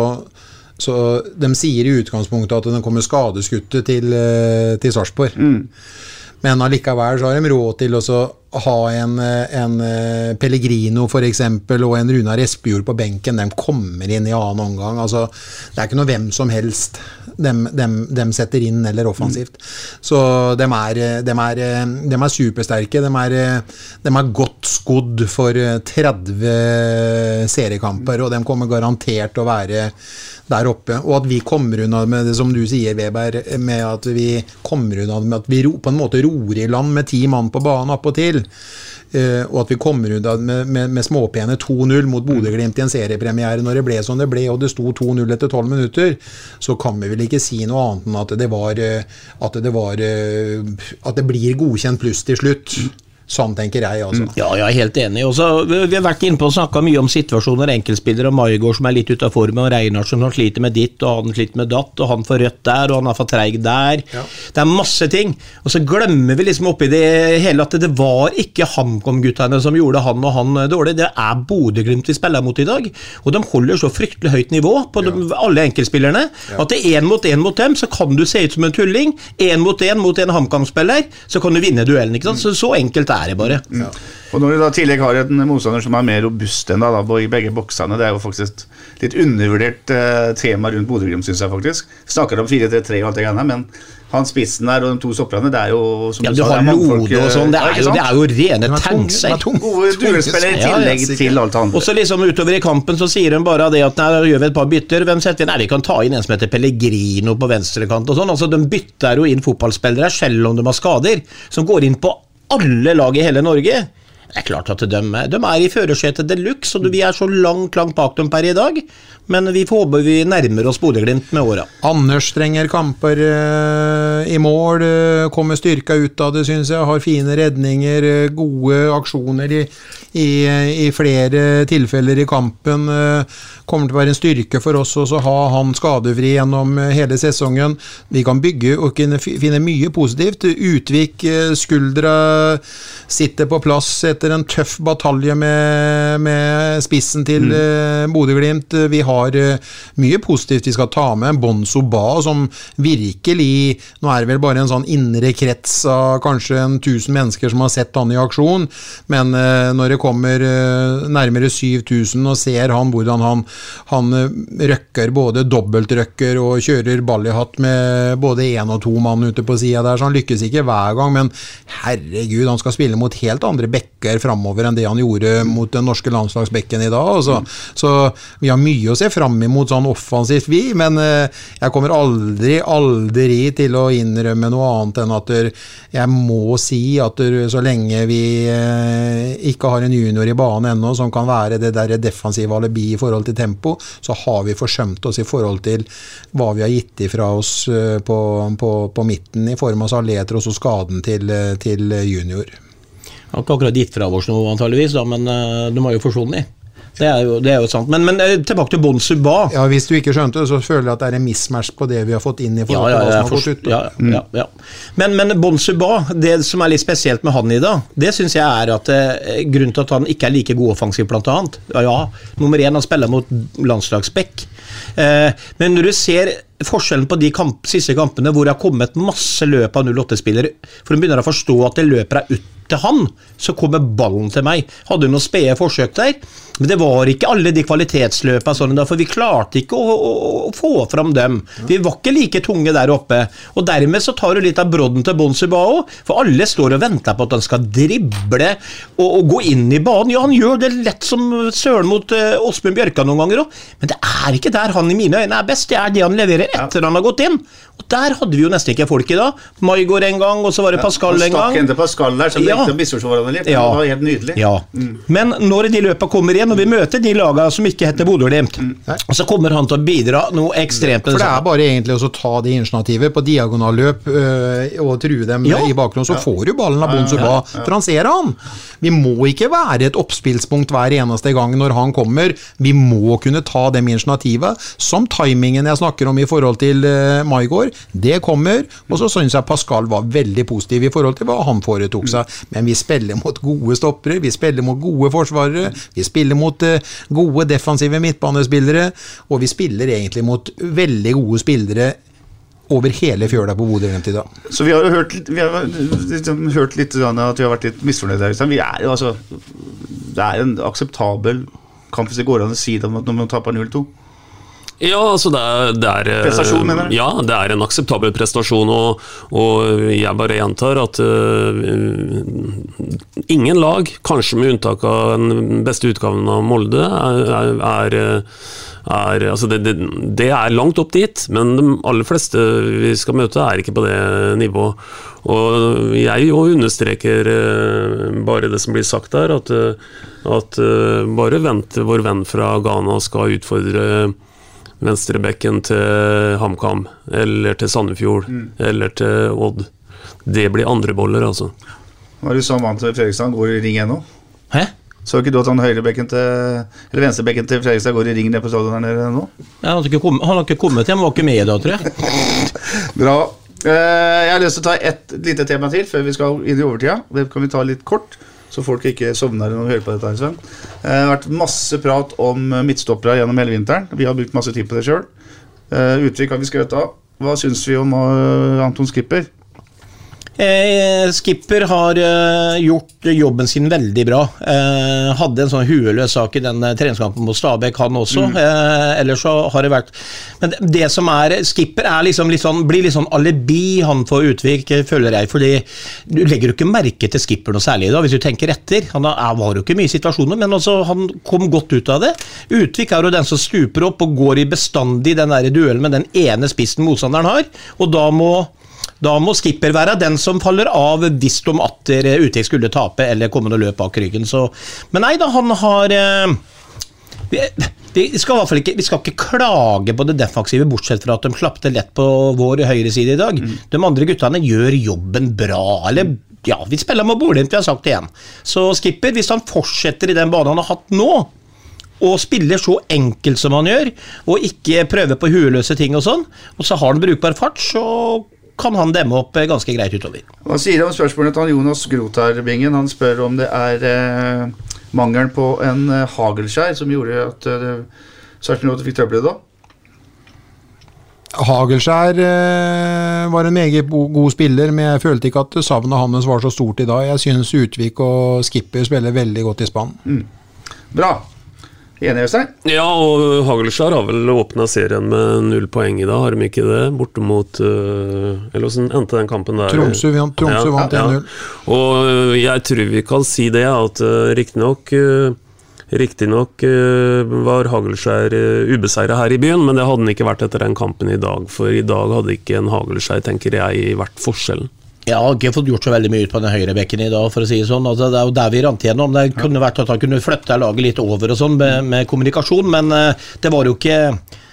så de sier i utgangspunktet at den kommer skadeskutte til, eh, til Sarpsborg. Mm. Men allikevel så har de råd til å ha en, en eh, Pellegrino f.eks. og en Runar Espejord på benken. De kommer inn i annen omgang. Altså, det er ikke noe hvem som helst de, de, de setter inn eller offensivt. Mm. Så de er, de, er, de er, supersterke. De er, de er godt skodd for 30 seriekamper, og de kommer garantert til å være der oppe. Og at vi kommer unna med det som du sier, Weber, med at vi kommer unna med at vi på en måte ror i land med ti mann på banen Uh, og at vi kommer ut med, med, med småpene 2-0 mot Bodø-Glimt i en seriepremiere når det ble som det ble, og det sto 2-0 etter 12 minutter, så kan vi vel ikke si noe annet enn at det var eh, At det, var, eh, at det blir godkjent pluss til slutt. Sånn tenker jeg, altså. Ja, jeg er helt enig. Også, vi har vært inne på å snakke mye om situasjoner, enkeltspillere, og Maigård som er litt ute av form, og Reinar som sliter med ditt, og han sliter med datt, og han får rødt der, og han er for treig der. Ja. Det er masse ting. Og så glemmer vi liksom oppi det hele at det var ikke HamKam-guttene som gjorde han og han dårlig, det er Bodø-Glimt vi spiller mot i dag. Og de holder så fryktelig høyt nivå på de, alle enkeltspillerne at det er én mot én mot dem, så kan du se ut som en tulling. Én mot én mot en HamKam-spiller, så kan du vinne duellen. ikke sant? Så, så enkelt er det bare. Ja. Og Når du da tillegg har en motstander som er mer robust enn deg i begge boksene, det er jo faktisk et litt undervurdert uh, tema rundt Bodø-Glimt, syns jeg faktisk. Snakker om 4-3-3 og alt det greiene, men han spissen der og de to sopperne, det er jo som ja, du, du sa, har Lode og sånn, det, er jo, det er jo rene tankser. Gode duellspillere i tillegg ja, til alt annet. Og så liksom utover i kampen så sier hun bare det at nei, gjør vi et par bytter. Hvem setter vi? Nei, vi kan ta inn en som heter Pellegrino på venstrekant og sånn. Altså, de bytter jo inn fotballspillere, selv om de har skader, som går inn på alle lag i hele Norge. Det er klart at de, de er i førersetet de luxe, og vi er så langt langt bak dem per i dag. Men vi får håpe vi nærmer oss Bodø-Glimt med åra. Anders trenger kamper uh, i mål, uh, kommer styrka ut av det, syns jeg. Har fine redninger, uh, gode aksjoner i, i, i, flere tilfeller i kampen. kommer til å være en styrke for oss å ha han skadefri gjennom hele sesongen. Vi kan bygge og finne mye positivt. Utvik, skuldra sitter på plass etter en tøff batalje med, med spissen til mm. Bodø-Glimt. Vi har eh, mye positivt vi skal ta med. Bonzo Ba, som virkelig Nå er det vel bare en sånn indre krets av kanskje en tusen mennesker som har sett han i aksjon, men eh, når det kommer eh, nærmere 7000 og ser han hvordan han, han røkker, både dobbeltrøkker og kjører ballyhatt med både én og to mann ute på sida der, så han lykkes ikke hver gang, men herregud, han skal spille mot helt andre bekker framover enn det han gjorde mot den norske landslagsbekken i dag. Altså. Så vi har mye å se fram imot sånn offensivt, vi, men eh, jeg kommer aldri, aldri til å innrømme noe annet enn at jeg må si at så lenge vi eh, ikke har en junior i banen ennå som kan være det der defensive alibi i forhold til tempo, så har vi forsømt oss i forhold til hva vi har gitt ifra oss eh, på, på, på midten i form av Saleter og så skaden til, til junior. Har ikke akkurat gitt fra oss noe, antageligvis, da, men de har jo forsvunnet. Det er jo, det er jo sant. Men, men, eh, tilbake til Bonsu Ba. Ja, Hvis du ikke skjønte det, så føler jeg at det er en mismatch på det vi har fått inn i forhold ja, ja, hva som har gått ut. Ja, mm. ja, ja. Men, men Ba, det som er litt spesielt med han i dag, det syns jeg er at eh, grunnen til at han ikke er like god offensiv, blant annet. Ja, ja, nummer én, han spiller mot landslagsback. Eh, men når du ser forskjellen på de kamp, siste kampene hvor det har kommet masse løp av 08-spillere, for hun begynner å forstå at det løper er ut til han, så kommer ballen til meg. Hadde noen spede forsøk der, men det var ikke alle de kvalitetsløpene sånn, for vi klarte ikke å, å, å, få fram dem. Vi var ikke like tunge der oppe. Og dermed så tar du litt av brodden til Bonsubao, for alle står og venter på at han skal drible og, og gå inn i banen. Ja, han gjør det lett som søren mot uh, Åsmund Bjørka noen ganger òg, men det er ikke der han i mine øyne er best. Det er det han leverer etter han har gått inn. Og der hadde vi jo nesten ikke folk i dag. Maigård en gang, og så var det Pascal en gang. Stakk Pascal der, som Ja. litt. Ja. Det var helt nydelig. Ja. Men når de løpa kommer igjen, og vi møter de lagene som ikke heter Bodø-Glimt, så kommer han til å bidra noe ekstremt. For det er bare egentlig å ta det initiativet på diagonalløp øh, og true dem Ja. i bakgrunnen, så får du ballen av Bonsuba. For han ser han. Vi må ikke være et oppspillspunkt hver eneste gang når han kommer. Vi må kunne ta dem initiativet. Som timingen jeg snakker om i forhold til uh, Maigård, det kommer. Og så syns jeg Pascal var veldig positiv i forhold til hva han foretok seg. Men vi spiller mot gode stoppere, vi spiller mot gode forsvarere, vi spiller mot eh, gode defensive midtbanespillere, og vi spiller egentlig mot veldig gode spillere over hele fjøla på Bodø-Glimt i dag. Så vi har jo hørt, vi har liksom hørt litt sånn at vi har vært litt misfornøyde. her, Vi er jo altså Det er en akseptabel kamp, hvis det går an å si det når man taper 0-2. Ja, altså det er, det er eh, Prestasjon, mener du? Ja, det er en akseptabel prestasjon, og, og jeg bare gjentar at uh, ingen lag, kanskje med unntak av den beste utgaven av Molde, er, er, er, er altså det, det, det er langt opp dit, men de aller fleste vi skal møte, er ikke på det nivået. Og jeg jo understreker eh, bare det som blir sagt der, at, eh, at eh, bare vent vår venn fra Ghana skal utfordre venstrebekken til HamKam, eller til Sandefjord, eller til Odd. Det blir andre boller, altså. Hva er du så vant til Fredrikstad? Går i ring ennå? Hæ? Så ikke du at han høyrebekken til Eller venstrebekken til Fredrikstad går i ring nede på stadion der nede nå? Ja, han, har ikke kommet, han har ikke kommet hjem, var ikke med da, tror jeg. Bra. Eh, Jeg har lyst til å ta ett lite tema til før vi skal inn i overtida. Det kan vi ta litt kort, så folk ikke sovner når de hører på dette. her, Eh, Det har vært masse prat om midtstoppere gjennom hele vinteren. Vi har brukt masse tid på det sjøl. Utvik har vi skrevet av. Hva syns vi om eh, Anton Skipper? Eh, Skipper har eh, gjort jobben sin veldig bra. Eh, hadde en sånn hueløs sak i den treningskampen mot Stabæk, han også. Mm. ellers så har det vært Men det, som er Skipper er liksom litt sånn, blir litt sånn alibi han får Utvik, føler jeg. fordi du legger jo ikke merke til Skipper noe særlig da, hvis du tenker etter. Han var jo ikke mye i situasjoner, men altså, han kom godt ut av det. Utvik er jo den som stuper opp og går i bestandig den der duellen med den ene spissen motstanderen har, og da må da må skipper være den som faller av hvis de atter eh, Utvik skulle tape eller komme noe løp bak ryggen. Så. Men nei da, han har eh, vi, vi, skal i hvert fall ikke, vi skal ikke klage på det defensive, bortsett fra at de klapte lett på vår høyre side i dag. De andre guttene gjør jobben bra. eller ja, Vi spiller med Bodø, vi har sagt det igjen. Så skipper, hvis han fortsetter i den banen han har hatt nå, og spiller så enkelt som han gjør, og ikke prøver på hueløse ting og sånn, og så har han brukbar fart, så kan han demme opp eh, ganske greit utover. Hva sier du om spørsmålet til Jonas Grothar-bingen? Han spør om det er eh, mangelen på en eh, hagelskjær som gjorde at eh, Sarpsborg fikk trøbbel i dag. Hagelskjær eh, var en meget god spiller, men jeg følte ikke at savnet hans var så stort i dag. Jeg synes Utvik og Skipper spiller veldig godt i spann. Bra. Enig, Øystein? Ja, og Hagelskjær har vel åpna serien med null poeng i dag, har de ikke det? Borte mot øh, Eller åssen endte den kampen der? Tromsø vant- Tromsø vant 1-0. Og øh, jeg tror vi kan si det, at uh, riktignok uh, Riktignok var Hagelskjær ubeseira her i byen, men det hadde han ikke vært etter den kampen i dag. For i dag hadde ikke en Hagelskjær, tenker jeg, vært forskjellen. Jeg har ikke fått gjort så veldig mye ut på den høyre bekken i dag, for å si det sånn. Altså, det er jo der vi rant igjennom. Det kunne vært at han kunne flytta laget litt over og sånn med, med kommunikasjon, men eh, det var jo ikke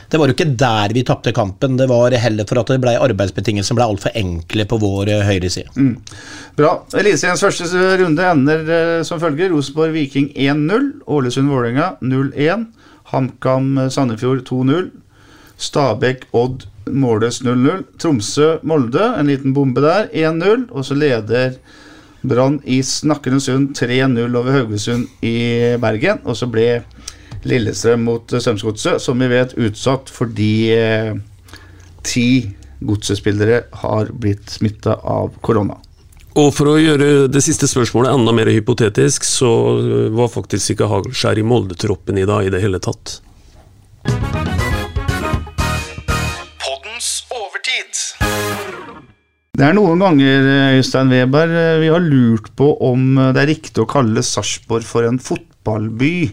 det var jo ikke der vi tapte kampen, det var heller for at det ble arbeidsbetingelser som ble altfor enkle på vår eh, høyre side. Bra. Eliteseriens første runde ender eh, som følger. Rosenborg Viking 1-0. Ålesund Vålerenga 0-1. HamKam eh, Sandefjord 2-0. Måles 0-0. Tromsø Molde, en liten bombe der, 1-0. Og så leder Brann i Snakkende stund 3-0 over Haugesund i Bergen. Og så ble Lillestrøm mot eh, Strømsgodset, som vi vet, utsatt fordi eh, ti godsespillere har blitt smitta av korona. Og for å gjøre det siste spørsmålet enda mer hypotetisk, så var faktisk ikke Hagelskjær i Molde-troppen i dag i det hele tatt. Det er noen ganger, Øystein Weber, vi har lurt på om det er riktig å kalle Sarpsborg for en fotballby.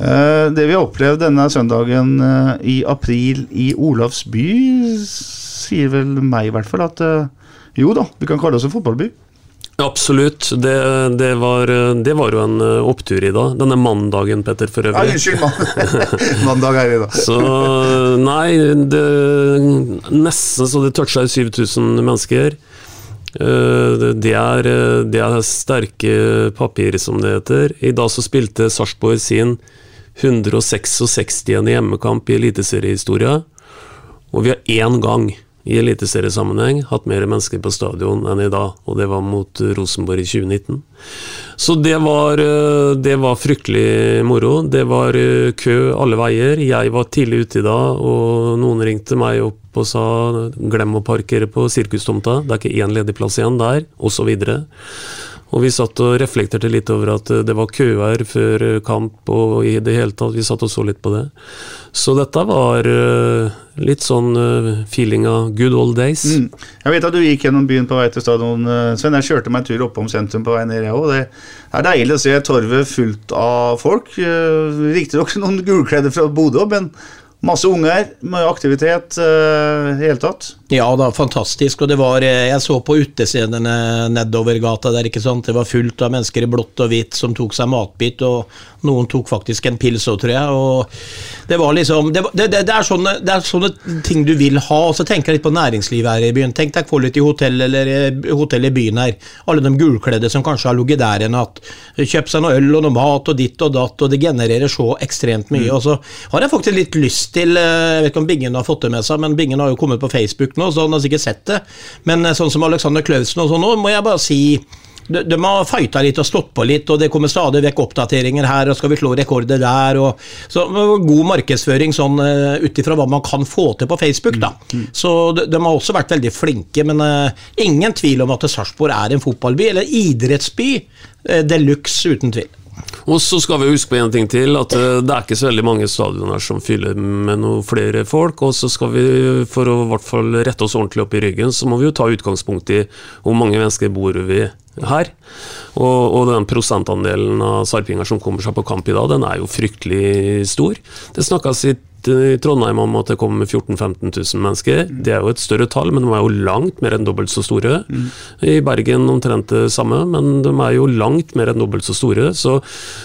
Eh, Det vi har opplevd denne søndagen eh, i april i Olavsby, sier vel meg i hvert fall at eh, jo da, vi kan kalle oss en fotballby. Absolutt. Det, det, var, det var jo en eh, opptur i dag. Denne mandagen, Petter, for Ja, øvrig. unnskyld, mann. mandag er det da. Så nei, det, nesten så det toucha 7000 mennesker. Eh, Det er, eh, det er sterke papir, som det heter. I dag så spilte Sarpsborg sin 166. hjemmekamp i eliteseriehistoria. Og vi har én gang i eliteseriesammenheng hatt mer mennesker på stadion enn i dag, og det var mot Rosenborg i 2019. Så det var, eh, det var fryktelig moro. Det var eh, kø alle veier. Jeg var tidlig ute i dag, og noen ringte meg opp og sa glem å parkere på sirkustomta, det er ikke én ledig plass igjen der, osv. Og vi satt og reflekterte litt over at eh, det var køer før eh, kamp, og i det hele tatt, vi satt og så litt på det. Så dette var eh, litt sånn feeling av good old days. Mm. Jeg vet at du gikk gjennom byen på vei til stadion, Sven. Jeg kjørte meg en tur oppom sentrum på vei ned, jeg òg. Det er deilig å se torvet fullt av folk. Riktignok noen gulkledde fra Bodø, men masse unger, mye aktivitet i uh, hele tatt. Ja da, fantastisk. Og det var eh, Jeg så på utestedene nedover gata der, ikke sant. Det var fullt av mennesker i blått og hvitt som tok seg matbit, og noen tok faktisk en pils òg, tror jeg. Og det var liksom Det, det, det, er sånne, det er sånne ting du vil ha. Og så tenker jeg litt på næringslivet her i byen. Tenk deg litt i hotell eller eh, hotell i byen her. Alle de gulkledde som kanskje har ligget der en natt. Kjøpt seg noe øl og noe mat og ditt og datt, og det genererer så ekstremt mye. Og så har jeg faktisk litt lyst til eh, Jeg vet ikke om Bingen har fått det med seg, men Bingen har jo kommet på Facebook nå, så han har sikkert sett det. Men eh, sånn som Alexander Klausen og sånn nå, må jeg bare si de, de har fighta litt og stått på litt, og det kommer stadig vekk oppdateringer her, og skal vi slå rekorder der, og så God markedsføring sånn uh, ut ifra hva man kan få til på Facebook, da. Så de, de har også vært veldig flinke, men uh, ingen tvil om at Sarpsborg er en fotballby, eller idrettsby, uh, de luxe, uten tvil. Og så skal vi huske på en ting til, at eh, det er ikke så veldig mange stadioner som fyller med noe flere folk. Og så skal vi, for å i hvert fall rette oss ordentlig opp i ryggen, så må vi jo ta utgangspunkt i hvor mange mennesker bor vi her. Og, og den prosentandelen av sarpinger som kommer seg på kamp i dag, den er jo fryktelig stor. Det snakkes i i Trondheim om at det kommer 14 000-15 000 mennesker. Det er jo et større tall, men de er jo langt mer enn dobbelt så store. I Bergen omtrent det samme, men de er jo langt mer enn dobbelt så store. Så,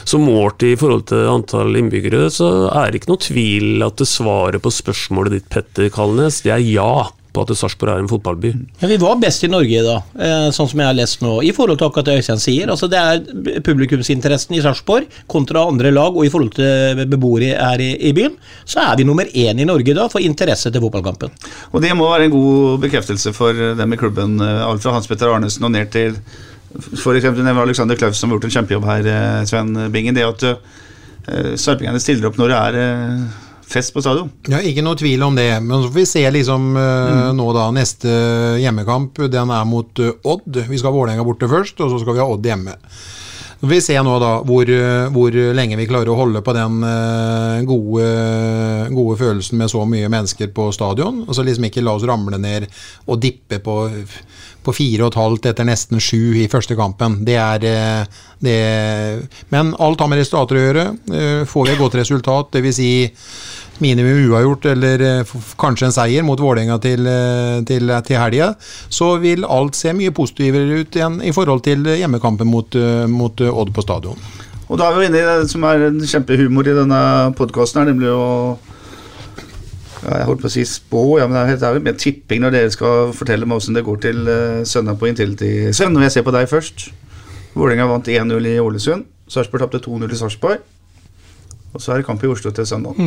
så målt i forhold til antall innbyggere, så er det ikke noe tvil at det svaret på spørsmålet ditt, Petter Kalnes, det er ja på at Sarpsborg er en fotballby. Ja, vi var best i Norge da, eh, sånn som jeg har lest nå, i forhold til akkurat det Øystein sier. Altså, det er publikumsinteressen i Sarpsborg kontra andre lag, og i forhold til beboere her i, i byen, så er vi nummer én i Norge da for interesse til fotballkampen. Og det må være en god bekreftelse for dem i klubben, eh, alt fra Hans Petter Arnesen og ned til for eksempel du nevner Alexander Klaus som har gjort en kjempejobb her, eh, Sven Bingen. Det at uh, sarpingene stiller opp når det er eh, fest på stadion. Ja, Ikke noe tvil om det. Men så får vi se liksom mm. nå da neste hjemmekamp. Den er mot eh, Odd. Vi skal ha Vålerenga borte først, og så skal vi ha Odd hjemme. Så får vi se nå da hvor, eh, hvor lenge vi klarer å holde på den eh, gode, gode følelsen med så mye mennesker på stadion. Altså liksom ikke la oss ramle ned og dippe på, på fire og et halvt etter nesten sju i første kampen. Det er eh, det Men alt har med resultater å gjøre. Eh, Får vi et godt resultat, dvs. Si minimum uavgjort eller eh, kanskje en seier mot Vålerenga til, eh, til, til helga, så vil alt se mye positivere ut igjen i forhold til hjemmekampen mot, eh, mot Odd på stadion. Og da er vi inne i det som er en kjempehumor i denne podkasten, nemlig å ja, Jeg holdt på å si spå, ja, men det er, helt- det er mer tipping når dere skal fortelle meg hvordan det går til uh, søndag på Intility. Sven, jeg ser på deg først. Vålerenga vant 1-0 i Ålesund. Sarpsborg tapte 2-0 i Sarpsborg. Og så er det kamp i Oslo til søndag.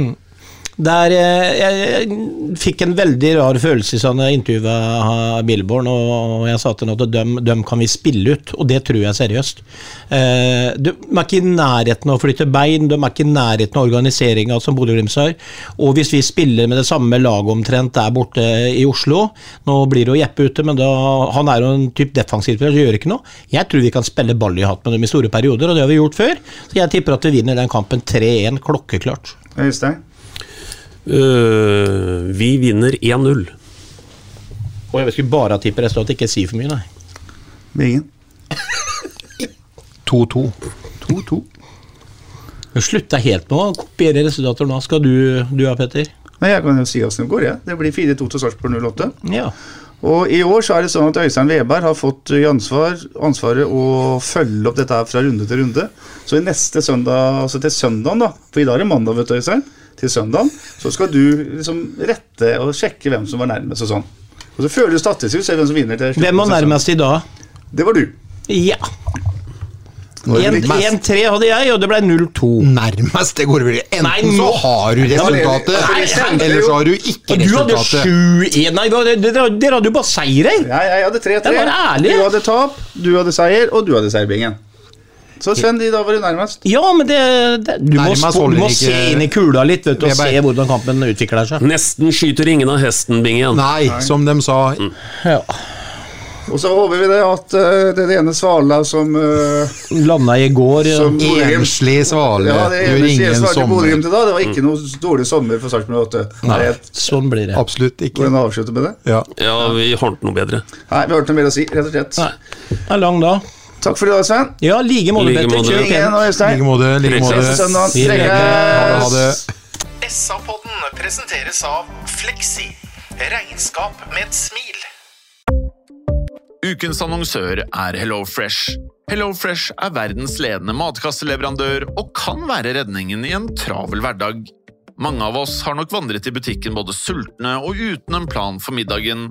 Der eh, jeg, jeg fikk en veldig rar følelse i sånne intervjuet Billborn, og jeg sa til ham at dem, dem kan vi spille ut, og det tror jeg seriøst. Eh, de er ikke i nærheten av å flytte bein, de er ikke i nærheten av organiseringa som Bodø-Glimt har. Og hvis vi spiller med det samme laget omtrent der borte i Oslo Nå blir det jo Jeppe ute, men da, han er jo en type defensiv spiller, så gjør ikke noe. Jeg tror vi kan spille ball i hatt med dem i store perioder, og det har vi gjort før. Så jeg tipper at vi vinner den kampen 3-1 klokkeklart. Øystein? Øh, vi vinner 1-0. Og jeg skulle bare ha tippet resultat, ikke si for mye, nei. Bingen? 2-2. 2-2. Du slutta helt med å kopiere resultater nå. Skal du, du ha, Petter? Nei, Jeg kan jo si åssen det går. Ja. Det blir 4-2 til Sarpsborg 08. Ja. Og i år så er det sånn at Øystein Weberg har fått i ansvar, ansvaret å følge opp dette her fra runde til runde. Så i neste søndag, altså til søndagen, da, for i dag er det mandag, vet du, Øystein, til søndagen, så skal du liksom rette og sjekke hvem som var nærmest og sånn. Og så føler du statistisk, ser hvem som vinner til Hvem var nærmest i dag? Det var du. Ja. Nå er det litt- 1-3 hadde jeg, og det ble 0-2. Nærmest, det går vel Enten Nei, så har du resultatet, Nei, nei, eller så har du ikke Du hadde resultatet. 7-1 dere, dere, dere hadde jo bare seirer! Ja, jeg hadde 3-3. Det var ærlig. Du hadde tap, du hadde seier, og du hadde seirbingen. Så Sven, i dag var du nærmest. Ja, men det, det Du må, Nærmest spå, du må ikke- se inn i kula litt vet du, og bare... se hvordan kampen utvikler seg. Nesten skyter ingen av hesten, Bingen. Nei, som de sa Ja. Og så håper vi det at uh, det er det ene Svala som uh, Landa i går. Ja. Som- Enslig svale Ja, det gjør ene ingen sommer. Bodø-Glimt i dag. Det var ikke noe dårlig sommer for Sarpsborg 8. Nei. Nei. Sånn blir det. Absolutt ikke. Hvordan avslutte med det? Ja. Ja, vi har ikke noe bedre. Nei, vi har ikke noe mer å si, rett og slett. Nei. Det er lang dag. Takk for i dag, Sven. Ja, like måte, Like Petter. måte. Kjør Ingen pen. og I Øystein. like måte. like måte. SA-podden presenteres av Fleksi. Regnskap med et smil. Ukens annonsør er HelloFresh. HelloFresh er verdens ledende matkasseleverandør og kan være redningen i en travel hverdag. Mange av oss har nok vandret i butikken både sultne og uten en plan for middagen,